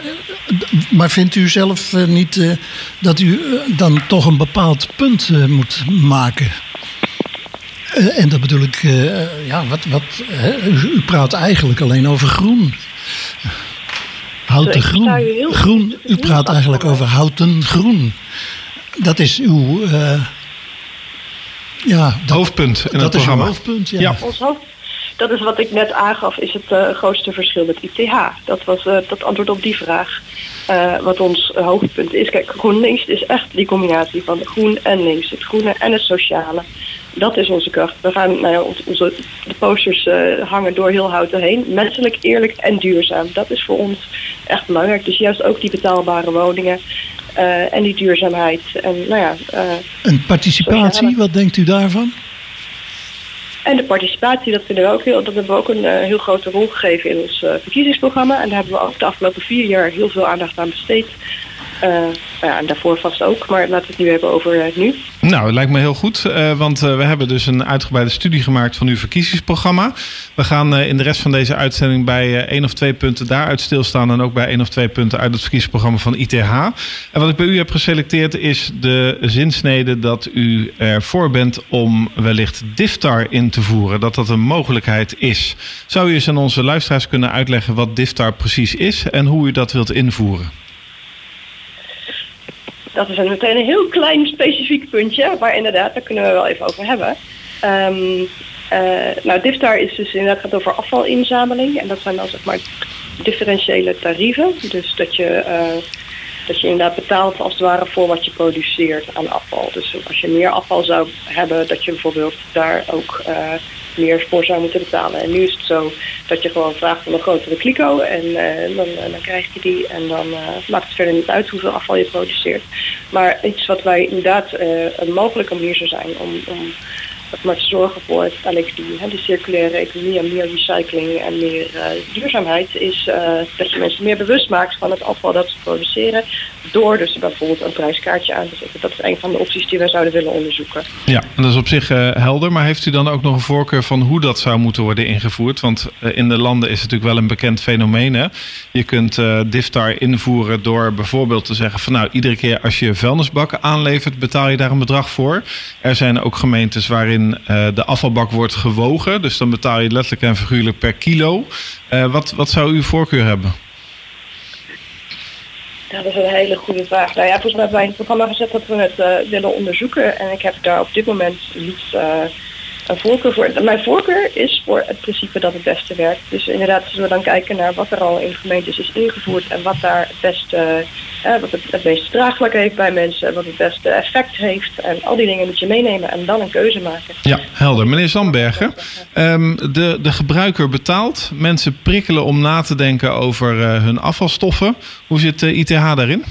maar vindt u zelf niet dat u dan toch een bepaald punt moet maken? en dat bedoel ik, ja, wat, wat, u praat eigenlijk alleen over groen. Houten groen. Groen, u praat eigenlijk over houten groen. Dat is uw. Uh, ja, dat, hoofdpunt in dat het programma. hoofdpunt, ja. ja. Ons hoofd, dat is wat ik net aangaf, is het uh, grootste verschil met ITH. Dat was uh, dat antwoord op die vraag. Uh, wat ons hoofdpunt is. Kijk, GroenLinks is echt die combinatie van groen en links. Het groene en het sociale. Dat is onze kracht. We gaan, nou ja, onze, de posters hangen door heel houten heen. Menselijk, eerlijk en duurzaam. Dat is voor ons echt belangrijk. Dus juist ook die betaalbare woningen en die duurzaamheid. En, nou ja, en participatie, sociale. wat denkt u daarvan? En de participatie, dat, vinden we ook heel, dat hebben we ook een uh, heel grote rol gegeven in ons uh, verkiezingsprogramma. En daar hebben we ook de afgelopen vier jaar heel veel aandacht aan besteed. Uh, ja, en daarvoor vast ook, maar laten we het nu hebben over uh, nu. Nou, het lijkt me heel goed, uh, want we hebben dus een uitgebreide studie gemaakt van uw verkiezingsprogramma. We gaan in de rest van deze uitzending bij één of twee punten daaruit stilstaan en ook bij één of twee punten uit het verkiezingsprogramma van ITH. En wat ik bij u heb geselecteerd is de zinsnede dat u ervoor bent om wellicht DIFTAR in te voeren, dat dat een mogelijkheid is. Zou u eens aan onze luisteraars kunnen uitleggen wat DIFTAR precies is en hoe u dat wilt invoeren? Dat is een meteen een heel klein specifiek puntje, maar inderdaad, daar kunnen we wel even over hebben. Um, uh, nou, DIFTAR is dus inderdaad gaat over afvalinzameling. En dat zijn dan zeg maar differentiële tarieven. Dus dat je uh, dat je inderdaad betaalt als het ware voor wat je produceert aan afval. Dus als je meer afval zou hebben, dat je bijvoorbeeld daar ook uh, meer voor zou moeten betalen. En nu is het zo dat je gewoon vraagt om een grotere kliko en uh, dan, dan, krijg je die en dan maakt het verder niet uit hoeveel afval je produceert. Maar iets wat wij inderdaad een mogelijke manier zou zijn om, om maar te zorgen voor die, hè, die circulaire economie en meer recycling en meer uh, duurzaamheid, is uh, dat je mensen meer bewust maakt van het afval dat ze produceren. Door dus bijvoorbeeld een prijskaartje aan te zetten. Dat is een van de opties die wij zouden willen onderzoeken. Ja, en dat is op zich uh, helder. Maar heeft u dan ook nog een voorkeur van hoe dat zou moeten worden ingevoerd? Want in de landen is het natuurlijk wel een bekend fenomeen. Hè? Je kunt DIFTAR invoeren door bijvoorbeeld te zeggen van nou, iedere keer als je vuilnisbakken aanlevert, betaal je daar een bedrag voor. Er zijn ook gemeentes waarin uh, de afvalbak wordt gewogen. Dus dan betaal je letterlijk en figuurlijk per kilo. Uh, wat, wat zou uw voorkeur hebben? Ja, dat is een hele goede vraag. Nou ja, volgens mij hebben wij in het programma gezet dat we het uh, willen onderzoeken. En ik heb daar op dit moment niet een voorkeur voor. Mijn voorkeur is voor het principe dat het beste werkt. Dus inderdaad, als we dan kijken naar wat er al in gemeentes is ingevoerd en wat daar het beste, eh, wat het, het meeste draagvlak heeft bij mensen, wat het beste effect heeft. En al die dingen moet je meenemen en dan een keuze maken. Ja, helder. Meneer Zandbergen, um, de, de gebruiker betaalt. Mensen prikkelen om na te denken over uh, hun afvalstoffen. Hoe zit uh, ITH daarin?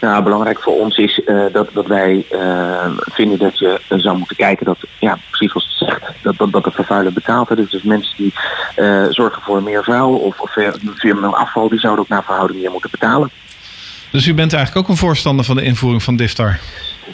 Nou, belangrijk voor ons is uh, dat, dat wij uh, vinden dat je uh, zou moeten kijken dat, ja, precies zoals het zegt, dat, dat, dat de vervuiler betaalt. Dus, dus mensen die zorgen voor meer vuil of, of meer afval, die zouden ook naar verhouding meer moeten betalen. Dus u bent eigenlijk ook een voorstander van de invoering van DIFTAR?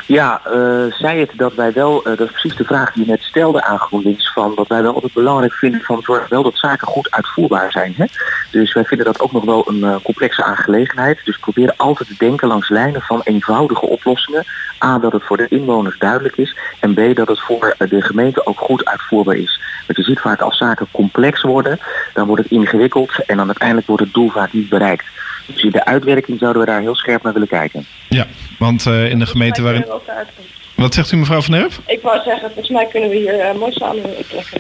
Ja, uh, zei het dat wij wel, uh, dat is precies de vraag die je net stelde aan GroenLinks, van wat wij wel altijd belangrijk vinden van zorg wel dat zaken goed uitvoerbaar zijn. Hè? Dus wij vinden dat ook nog wel een uh, complexe aangelegenheid. Dus proberen altijd te denken langs lijnen van eenvoudige oplossingen. A, dat het voor de inwoners duidelijk is en B, dat het voor de gemeente ook goed uitvoerbaar is. Want je ziet vaak als zaken complex worden, dan wordt het ingewikkeld en dan uiteindelijk wordt het doel vaak niet bereikt. Dus in de uitwerking zouden we daar heel scherp naar willen kijken. Ja, want uh, in de gemeente waarin... Wat zegt u mevrouw Van Erp? Ik wou zeggen, volgens mij kunnen we hier uh, mooi samen.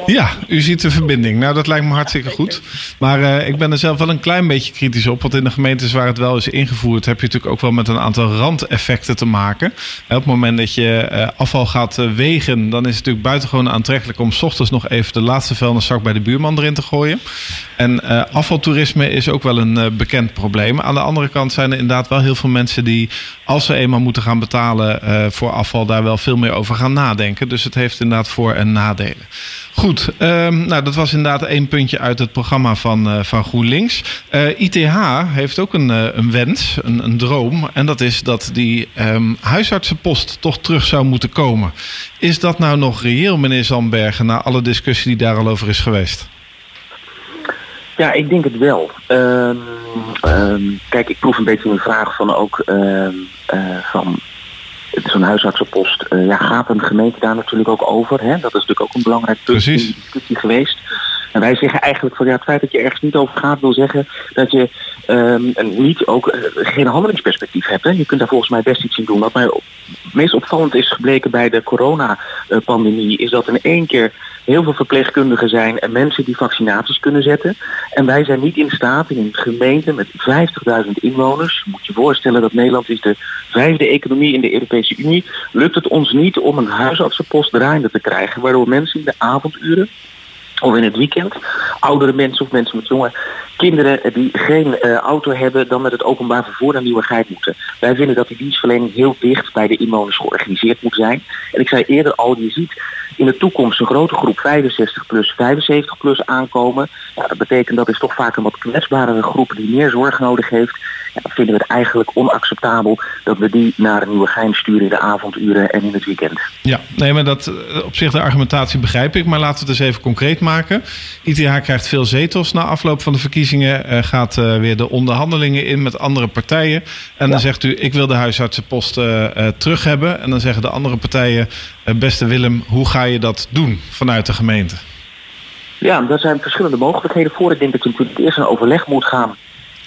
Ja, u ziet de verbinding. Nou, dat lijkt me hartstikke goed. Maar uh, ik ben er zelf wel een klein beetje kritisch op. Want in de gemeentes waar het wel is ingevoerd... heb je natuurlijk ook wel met een aantal randeffecten te maken. Op het moment dat je uh, afval gaat wegen... dan is het natuurlijk buitengewoon aantrekkelijk... om s ochtends nog even de laatste vuilniszak bij de buurman erin te gooien. En afvaltoerisme is ook wel een bekend probleem. Aan de andere kant zijn er inderdaad wel heel veel mensen die... als ze eenmaal moeten gaan betalen voor afval... daar wel veel meer over gaan nadenken. Dus het heeft inderdaad voor- en nadelen. Goed, um, nou, dat was inderdaad één puntje uit het programma van, uh, van GroenLinks. Uh, ITH heeft ook een, uh, een wens, een, een, droom. En dat is dat die um, huisartsenpost toch terug zou moeten komen. Is dat nou nog reëel, meneer Zandbergen, na alle discussie die daar al over is geweest? Ja, ik denk het wel. Um, um, kijk, ik proef een beetje een vraag van ook uh, van zo'n huisartsenpost, uh, ja, gaat een gemeente daar natuurlijk ook over. Hè? Dat is natuurlijk ook een belangrijk punt in de discussie geweest. En wij zeggen eigenlijk van ja, het feit dat je ergens niet over gaat wil zeggen dat je um, niet ook uh, geen handelingsperspectief hebt. Hè. Je kunt daar volgens mij best iets in doen. Wat mij op, meest opvallend is gebleken bij de coronapandemie is dat in één keer heel veel verpleegkundigen zijn en mensen die vaccinaties kunnen zetten. En wij zijn niet in staat in een gemeente met 50.000 inwoners, moet je voorstellen dat Nederland is de vijfde economie in de Europese Unie, lukt het ons niet om een huisartsenpost draaiende te krijgen, waardoor mensen in de avonduren of in het weekend. Oudere mensen of mensen met jonge kinderen die geen uh, auto hebben, dan met het openbaar vervoer naar Nieuwegein moeten. Wij vinden dat die dienstverlening heel dicht bij de inwoners georganiseerd moet zijn. En ik zei eerder al, je ziet in de toekomst een grote groep 65 plus, 75 plus aankomen. Ja, dat betekent dat is toch vaak een wat kwetsbarere groep die meer zorg nodig heeft. Ja, vinden we het eigenlijk onacceptabel dat we die naar een nieuwe gein sturen in de avonduren en in het weekend. Ja, nee, maar dat op zich de argumentatie begrijp ik, maar laten we het eens even concreet maken. ITH krijgt veel zetels na afloop van de verkiezingen, uh, gaat uh, weer de onderhandelingen in met andere partijen. En ja. dan zegt u, ik wil de huisartsenpost uh, terug hebben. En dan zeggen de andere partijen, beste Willem, hoe ga je dat doen vanuit de gemeente? Ja, daar zijn verschillende mogelijkheden voor. Ik denk dat je natuurlijk eerst een overleg moet gaan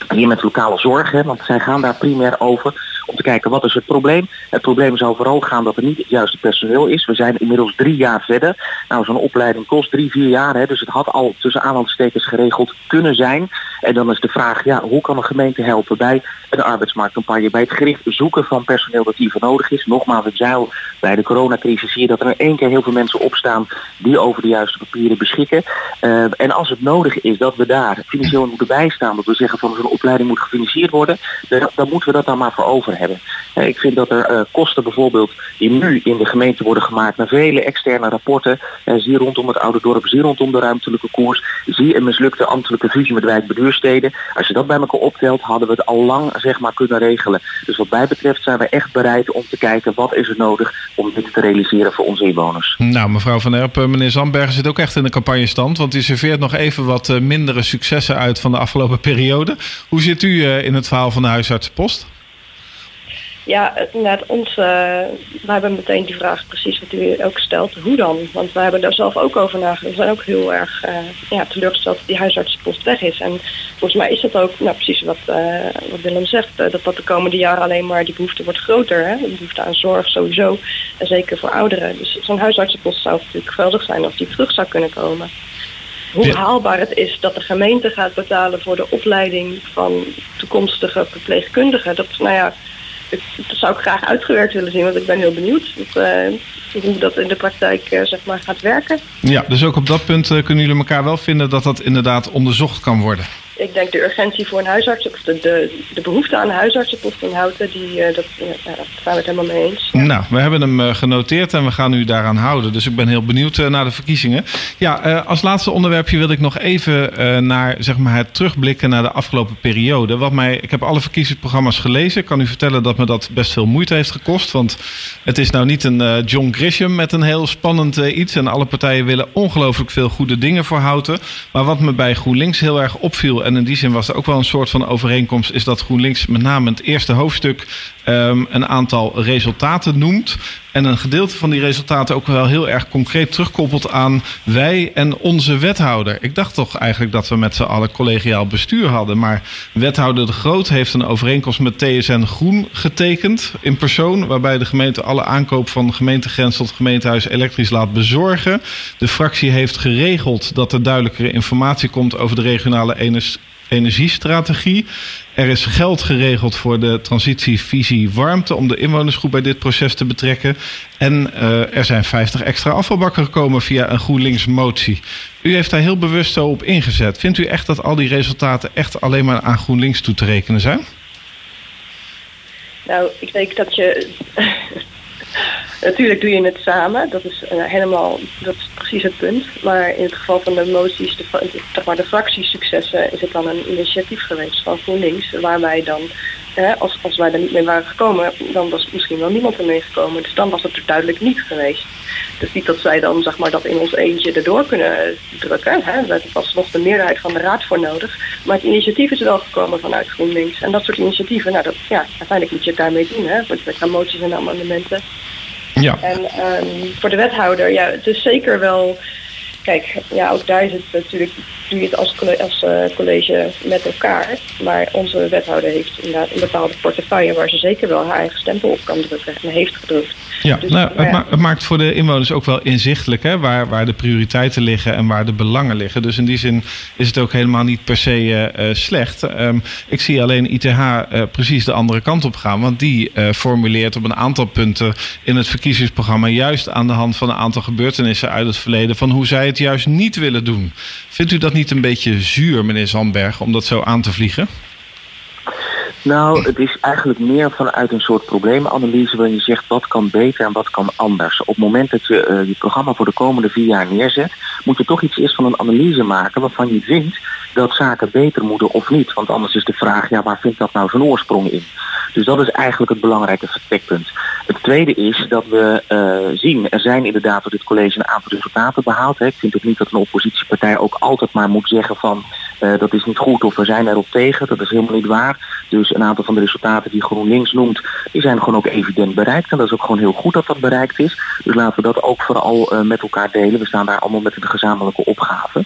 hier met lokale zorg, want zij gaan daar primair over om te kijken wat is het probleem. Het probleem zou vooral gaan dat er niet het juiste personeel is. We zijn inmiddels drie jaar verder. Nou, zo'n opleiding kost drie, vier jaar, hè, dus het had al tussen aanhalingstekens geregeld kunnen zijn. En dan is de vraag, ja, hoe kan een gemeente helpen bij een arbeidsmarktcampagne, bij het gericht zoeken van personeel dat hiervoor nodig is. Nogmaals, het zeil bij de coronacrisis zie je dat er in één keer heel veel mensen opstaan die over de juiste papieren beschikken. Uh, en als het nodig is dat we daar financieel moeten bijstaan, dat we zeggen van zo'n opleiding moet gefinancierd worden, dan, dan, moeten we dat dan maar voor over hebben. Uh, ik vind dat er uh, kosten bijvoorbeeld die nu in de gemeente worden gemaakt naar vele externe rapporten, zie rondom het oude dorp, zie rondom de ruimtelijke koers, zie een mislukte ambtelijke fusie met wijkbeduursteden. Als je dat bij elkaar optelt, hadden we het al lang zeg maar kunnen regelen. Dus wat mij betreft zijn we echt bereid om te kijken wat is er nodig om dit te realiseren voor onze inwoners. Nou, mevrouw Van Erp, meneer Zandbergen zit ook echt in de campagnestand, want u serveert nog even wat mindere successen uit van de afgelopen periode. Hoe zit u in het verhaal van de huisartsenpost? Ja, net ons, wij hebben meteen die vraag precies wat u ook stelt. Hoe dan? Want wij hebben daar zelf ook over nagedacht. We zijn ook heel erg uh, ja, teleurgesteld dat die huisartsenpost weg is. En volgens mij is dat ook nou, precies wat, uh, wat Willem zegt. dat dat de komende jaren alleen maar die behoefte wordt groter. Hè? De behoefte aan zorg sowieso. En zeker voor ouderen. Dus zo'n huisartsenpost zou natuurlijk geweldig zijn als die terug zou kunnen komen. Hoe haalbaar het is dat de gemeente gaat betalen voor de opleiding van toekomstige verpleegkundigen. Dat, nou ja, dat zou ik graag uitgewerkt willen zien, want ik ben heel benieuwd uh, hoe dat in de praktijk uh, zeg maar gaat werken. Ja, dus ook op dat punt uh, kunnen jullie elkaar wel vinden dat dat inderdaad onderzocht kan worden ik denk de urgentie voor een huisarts, of de, de, de behoefte aan een huisartsenpost in Houten, die, uh, dat, ja, daar zijn we het helemaal mee eens. Nou, we hebben hem uh, genoteerd en we gaan u daaraan houden. Dus ik ben heel benieuwd uh, naar de verkiezingen. Ja, als laatste onderwerpje wil ik nog even naar zeg maar, het terugblikken naar de afgelopen periode. Wat mij, ik heb alle verkiezingsprogramma's gelezen. Ik kan u vertellen dat me dat best veel moeite heeft gekost. Want het is nou niet een John Grisham met een heel spannend iets. En alle partijen willen ongelooflijk veel goede dingen voor Houten. Maar wat me bij GroenLinks heel erg opviel en in die zin was er ook wel een soort van overeenkomst, is dat GroenLinks met name het eerste hoofdstuk um, een aantal resultaten noemt. En een gedeelte van die resultaten ook wel heel erg concreet terugkoppelt aan wij en onze wethouder. Ik dacht toch eigenlijk dat we met z'n allen collegiaal bestuur hadden. Maar wethouder De Groot heeft een overeenkomst met TSN Groen getekend in persoon. Waarbij de gemeente alle aankoop van gemeentegrens tot gemeentehuis elektrisch laat bezorgen. De fractie heeft geregeld dat er duidelijkere informatie komt over de regionale energiestrategie. Er is geld geregeld voor de transitievisie warmte om de inwonersgroep bij dit proces te betrekken. En uh, er zijn 50 extra afvalbakken gekomen via een GroenLinks motie. U heeft daar heel bewust zo op ingezet. Vindt u echt dat al die resultaten echt alleen maar aan GroenLinks toe te rekenen zijn? Nou, ik denk dat je Natuurlijk doe je het samen, dat is uh, helemaal, dat is precies het punt. Maar in het geval van de moties, de, de fractiesuccessen, is het dan een initiatief geweest van GroenLinks, waar wij dan, eh, als, als wij er niet mee waren gekomen, dan was misschien wel niemand ermee gekomen. Dus dan was het er duidelijk niet geweest. Dus niet dat zij dan zeg maar, dat in ons eentje erdoor kunnen drukken. Hè. Daar was nog de meerderheid van de raad voor nodig. Maar het initiatief is wel gekomen vanuit GroenLinks. En dat soort initiatieven, nou, dat, ja, uiteindelijk moet je het daarmee doen. Hè, met moties en amendementen. Ja. En um, voor de wethouder, ja, het is zeker wel. Kijk, ja, ook daar is het natuurlijk, doe je het als, als uh, college met elkaar. Maar onze wethouder heeft inderdaad een bepaalde portefeuille waar ze zeker wel haar eigen stempel op kan drukken en heeft gedrukt. Ja, dus, nou, het, ma het, maakt voor de inwoners ook wel inzichtelijk hè, waar, waar de prioriteiten liggen en waar de belangen liggen. Dus in die zin is het ook helemaal niet per se uh, slecht. Um, ik zie alleen ITH uh, precies de andere kant op gaan, want die formuleert op een aantal punten in het verkiezingsprogramma, juist aan de hand van een aantal gebeurtenissen uit het verleden, van hoe zij het juist niet willen doen. Vindt u dat niet een beetje zuur, meneer Zandberg, om dat zo aan te vliegen? Nou, het is eigenlijk meer vanuit een soort probleemanalyse waarin je zegt wat kan beter en wat kan anders. Op het moment dat je uh, je programma voor de komende vier jaar neerzet, moet je toch iets eerst van een analyse maken waarvan je vindt dat zaken beter moeten of niet. Want anders is de vraag, ja, waar vindt dat nou zijn oorsprong in? Dus dat is eigenlijk het belangrijke vertrekpunt. Het tweede is dat we uh, zien, er zijn inderdaad door dit college een aantal resultaten behaald. Hè. Ik vind ook niet dat een oppositiepartij ook altijd maar moet zeggen van uh, dat is niet goed of we zijn erop tegen. Dat is helemaal niet waar. Dus een aantal van de resultaten die GroenLinks noemt, die zijn gewoon ook evident bereikt. En dat is ook gewoon heel goed dat dat bereikt is. Dus laten we dat ook vooral uh, met elkaar delen. We staan daar allemaal met een gezamenlijke opgave.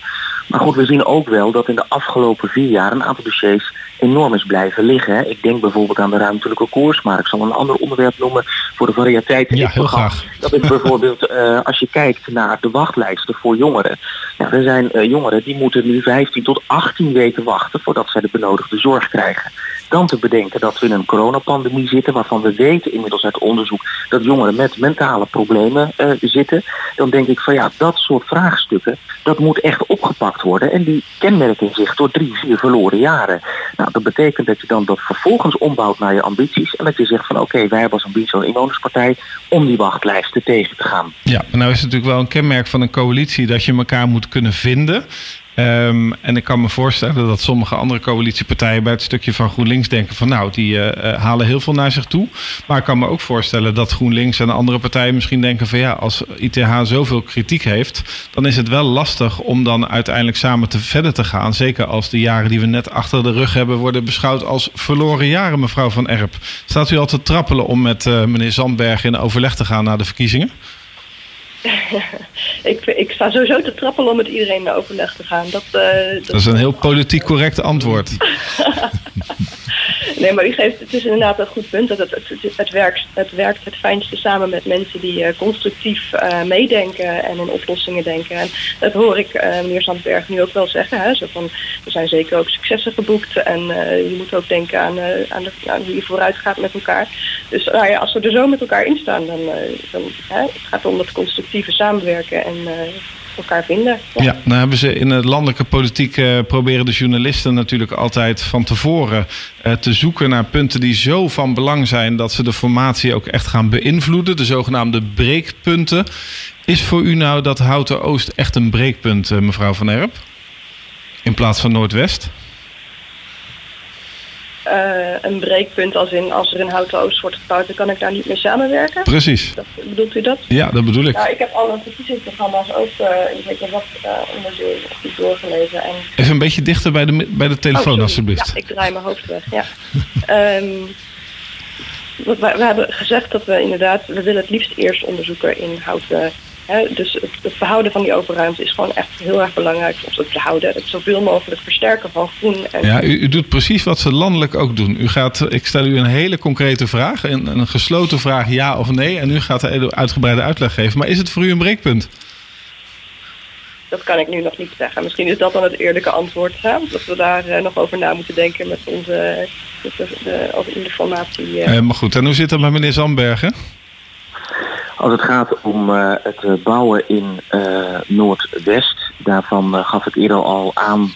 Maar goed, we zien ook wel dat in de afgelopen vier jaar een aantal dossiers enorm is blijven liggen. Ik denk bijvoorbeeld aan de ruimtelijke koers, maar ik zal een ander onderwerp noemen voor de variëteit. Ja, heel graag. Dat is bijvoorbeeld uh, als je kijkt naar de wachtlijsten voor jongeren. Ja, er zijn uh, jongeren die moeten nu 15 tot 18 weken wachten voordat zij de benodigde zorg krijgen. Dan te bedenken dat we in een coronapandemie zitten, waarvan we weten inmiddels uit onderzoek dat jongeren met mentale problemen uh, zitten. Dan denk ik van ja, dat soort vraagstukken, dat moet echt opgepakt worden. En die kenmerken zich door drie, vier verloren jaren. Nou, dat betekent dat je dan dat vervolgens ombouwt naar je ambities. En dat je zegt van oké, wij hebben als ambitie een inwonerspartij om die wachtlijsten tegen te gaan. Ja, nou is het natuurlijk wel een kenmerk van een coalitie dat je elkaar moet kunnen vinden. Um, en ik kan me voorstellen dat sommige andere coalitiepartijen bij het stukje van GroenLinks denken van nou, die uh, halen heel veel naar zich toe. Maar ik kan me ook voorstellen dat GroenLinks en andere partijen misschien denken van ja, als ITH zoveel kritiek heeft, dan is het wel lastig om dan uiteindelijk samen te verder te gaan. Zeker als de jaren die we net achter de rug hebben worden beschouwd als verloren jaren, mevrouw Van Erp. Staat u al te trappelen om met uh, meneer Zandberg in overleg te gaan naar de verkiezingen? ik, ik sta sowieso te trappelen om met iedereen naar overleg te gaan. Dat, uh, dat, dat is een heel politiek correct antwoord. nee, maar u geeft, het is inderdaad een goed punt. Dat het, het, werkt, het werkt het fijnste samen met mensen die uh, constructief uh, meedenken en in oplossingen denken. En dat hoor ik meneer Sandberg nu ook wel zeggen. Hè? Zo van, er zijn zeker ook successen geboekt en je moet ook denken aan, aan, de, aan hoe je vooruit gaat met elkaar. Dus nou ja, als we er zo met elkaar in staan, dan, dan het gaat om dat constructieve samenwerken en elkaar vinden. Ja. nou hebben ze in de landelijke politiek uh, proberen de journalisten natuurlijk altijd van tevoren uh, te zoeken naar punten die zo van belang zijn dat ze de formatie ook echt gaan beïnvloeden. De zogenaamde breekpunten. Is voor u nou dat Houten Oost echt een breekpunt, mevrouw Van Erp? In plaats van Noordwest? Uh, een breekpunt als in als er een houten oost wordt gebouwd, dan kan ik daar niet mee samenwerken. Precies. Dat, bedoelt u dat? Ja, dat bedoel ik. Nou, ik heb alle verkiezingsprogramma's ook uh, weet je, wat uh, onderzoek doorgelezen. En... Even een beetje dichter bij de, bij de telefoon, oh, alsjeblieft. Ja, ik draai mijn hoofd weg. Ja. um, we, we, hebben gezegd dat we inderdaad, we willen het liefst eerst onderzoeken in houten He, dus het, het, verhouden van die overruimte is gewoon echt heel erg belangrijk. Om het te houden. Het zoveel mogelijk versterken van groen. En ja, u, u, doet precies wat ze landelijk ook doen. U gaat, ik stel u een hele concrete vraag. Een, een gesloten vraag ja of nee. En u gaat er uitgebreide uitleg geven. Maar is het voor u een breekpunt? Dat kan ik nu nog niet zeggen. Misschien is dat dan het eerlijke antwoord. Hè? Dat we daar uh, nog over na moeten denken met onze met de, de, over in de formatie. Uh. Uh, maar goed, en hoe zit het met meneer Zandbergen? Als het gaat om uh, het bouwen in uh, Noordwest, daarvan uh, gaf ik eerder al aan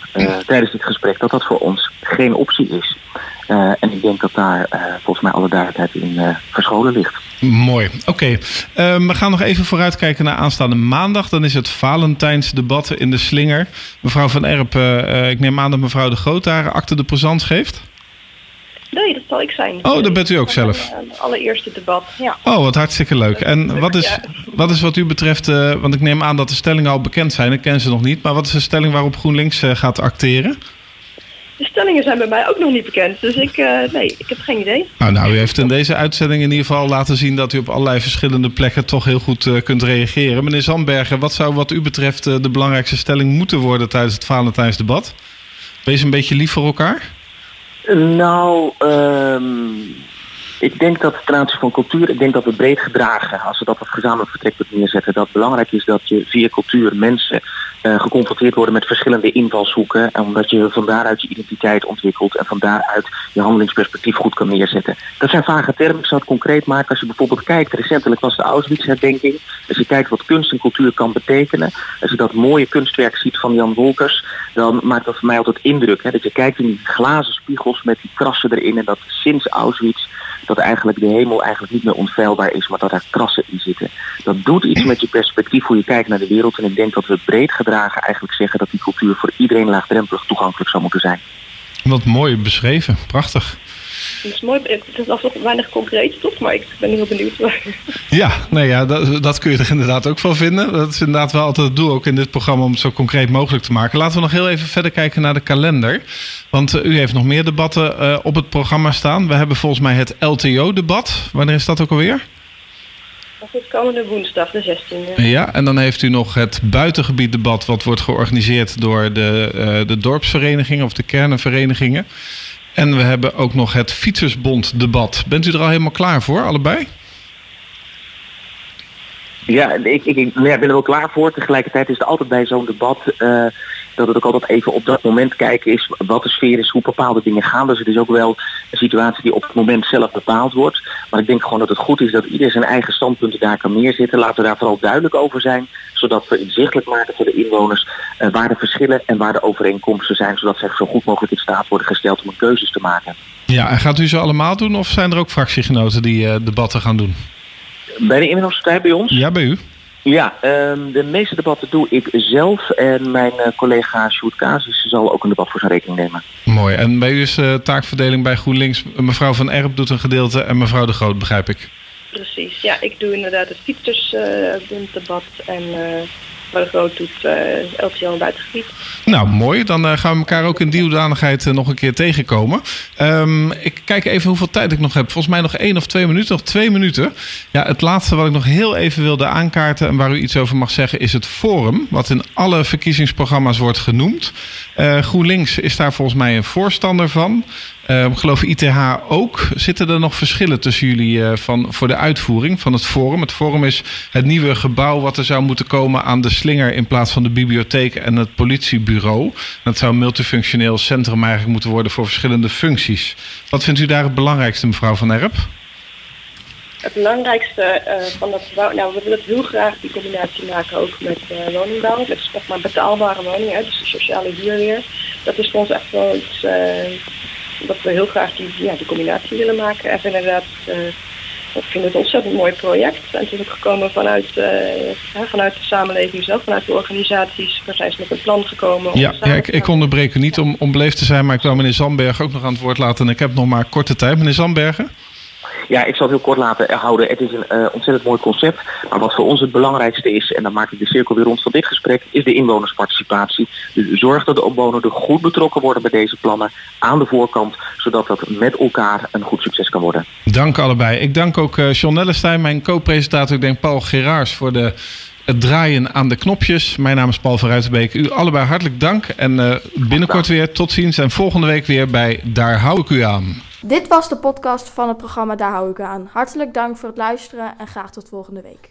tijdens dit gesprek dat dat voor ons geen optie is. en ik denk dat daar volgens mij alle duidelijkheid in verscholen ligt. Mooi. Oké. Okay. we gaan nog even vooruitkijken naar aanstaande maandag. Dan is het Valentijnsdebat in de Slinger. Mevrouw Van Erp, ik neem aan dat mevrouw de Groot daar acte de présence geeft. Nee, dat zal ik zijn. Oh, dat bent u ook zelf? Het allereerste debat, ja. Oh, wat hartstikke leuk. En wat is, wat is wat u betreft, uh, want ik neem aan dat de stellingen al bekend zijn, ik ken ze nog niet, maar wat is de stelling waarop GroenLinks uh, gaat acteren? De stellingen zijn bij mij ook nog niet bekend, dus ik, uh, nee, ik heb geen idee. Nou, nou, u heeft in deze uitzending in ieder geval laten zien dat u op allerlei verschillende plekken toch heel goed kunt reageren. Meneer Zandbergen, wat zou wat u betreft de belangrijkste stelling moeten worden tijdens het Valentijnsdebat? Wees een beetje lief voor elkaar. Nou, um, ik denk dat ten aanzien van cultuur, ik denk dat we breed gedragen, als we dat als gezamenlijk vertrekpunt neerzetten, dat het belangrijk is dat je via cultuur mensen uh, geconfronteerd worden met verschillende invalshoeken. En omdat je van daaruit je identiteit ontwikkelt en van daaruit je handelingsperspectief goed kan neerzetten. Dat zijn vage termen, ik zou het concreet maken. Als je bijvoorbeeld kijkt, recentelijk was de Auschwitz-herdenking. Als je kijkt wat kunst en cultuur kan betekenen. Als je dat mooie kunstwerk ziet van Jan Wolkers, dan maakt dat voor mij altijd indruk. Hè, dat je kijkt in die glazen spiegels met die krassen erin en dat sinds Auschwitz dat eigenlijk de hemel eigenlijk niet meer onfeilbaar is, maar dat er krassen in zitten. Dat doet iets met je perspectief, hoe je kijkt naar de wereld. En ik denk dat we breed gedragen eigenlijk zeggen dat die cultuur voor iedereen laagdrempelig toegankelijk zou moeten zijn. Wat mooi beschreven, prachtig. Het is mooi, het is nog weinig concreet toch, maar ik ben heel benieuwd. Ja, nee, ja dat, dat kun je er inderdaad ook van vinden. Dat is inderdaad wel altijd het doel ook in dit programma om het zo concreet mogelijk te maken. Laten we nog heel even verder kijken naar de kalender. Want uh, u heeft nog meer debatten uh, op het programma staan. We hebben volgens mij het LTO-debat. Wanneer is dat ook alweer? Dat is komende woensdag, de 16e. Ja, en dan heeft u nog het buitengebieddebat... wat wordt georganiseerd door de, uh, de dorpsverenigingen of de kernenverenigingen. En we hebben ook nog het Fietsersbond-debat. Bent u er al helemaal klaar voor, allebei? Ja, ik, ik, ben er wel klaar voor. Tegelijkertijd is het altijd bij zo'n debat uh, dat het ook altijd even op dat moment kijken is wat de sfeer is, hoe bepaalde dingen gaan. Dus het is ook wel een situatie die op het moment zelf bepaald wordt. Maar ik denk gewoon dat het goed is dat ieder zijn eigen standpunten daar kan neerzitten. Laten we daar vooral duidelijk over zijn, zodat we inzichtelijk maken voor de inwoners uh, waar de verschillen en waar de overeenkomsten zijn, zodat ze zo goed mogelijk in staat worden gesteld om een keuzes te maken. Ja, en gaat u ze allemaal doen of zijn er ook fractiegenoten die uh, debatten gaan doen? Bij de inwoners bij ons? Ja, bij u. Ja, um, de meeste debatten doe ik zelf en mijn uh, collega Sjoerd Casus zal ook een debat voor zijn rekening nemen. Mooi. En bij u is uh, taakverdeling bij GroenLinks. Mevrouw Van Erp doet een gedeelte en mevrouw De Groot, begrijp ik. Precies, ja. Ik doe inderdaad het fietsersdebat uh, en maar de Groot doet uh, LTO buitengebied. Nou, mooi. Dan uh, gaan we elkaar ook in die hoedanigheid uh, nog een keer tegenkomen. Um, ik kijk even hoeveel tijd ik nog heb. Volgens mij nog één of twee minuten. Nog twee minuten. Ja, het laatste wat ik nog heel even wilde aankaarten... en waar u iets over mag zeggen, is het Forum. Wat in alle verkiezingsprogramma's wordt genoemd. GroenLinks is daar volgens mij een voorstander van. Uh, geloof ITH ook. Zitten er nog verschillen tussen jullie uh, van, voor de uitvoering van het Forum? Het Forum is het nieuwe gebouw wat er zou moeten komen aan de slinger in plaats van de bibliotheek en het politiebureau. Dat zou een multifunctioneel centrum eigenlijk moeten worden voor verschillende functies. Wat vindt u daar het belangrijkste, mevrouw Van Erp? Het belangrijkste uh, van dat gebouw, nou we willen heel graag die combinatie maken ook met uh, woningbouw, met zeg maar betaalbare woningen, dus de sociale huurweer. Dat is voor ons echt wel iets dat we heel graag die, ja, die combinatie willen maken. En inderdaad, uh, ik vind het een ontzettend mooi project. En het is ook gekomen vanuit, uh, ja, vanuit de samenleving zelf, vanuit de organisaties. Daar zijn ze met een plan gekomen. Ja, ja ik, ik onderbreek u niet om, om beleefd te zijn, maar ik wil meneer Zandberg ook nog aan het woord laten. En ik heb nog maar korte tijd. Meneer Zandbergen? Ja, ik zal het heel kort laten houden. Het is een uh, ontzettend mooi concept. Maar wat voor ons het belangrijkste is, en dan maak ik de cirkel weer rond van dit gesprek, is de inwonersparticipatie. Dus zorg dat de omwonenden goed betrokken worden bij deze plannen aan de voorkant, zodat dat met elkaar een goed succes kan worden. Dank allebei. Ik dank ook uh, John Nellestein, mijn co-presentator, ik denk Paul Geraars, voor de het draaien aan de knopjes. Mijn naam is Paul van Ruitenbeek. U allebei hartelijk dank. En uh, binnenkort weer tot ziens. En volgende week weer bij Daar hou ik u aan. Dit was de podcast van het programma Daar hou ik aan. Hartelijk dank voor het luisteren en graag tot volgende week.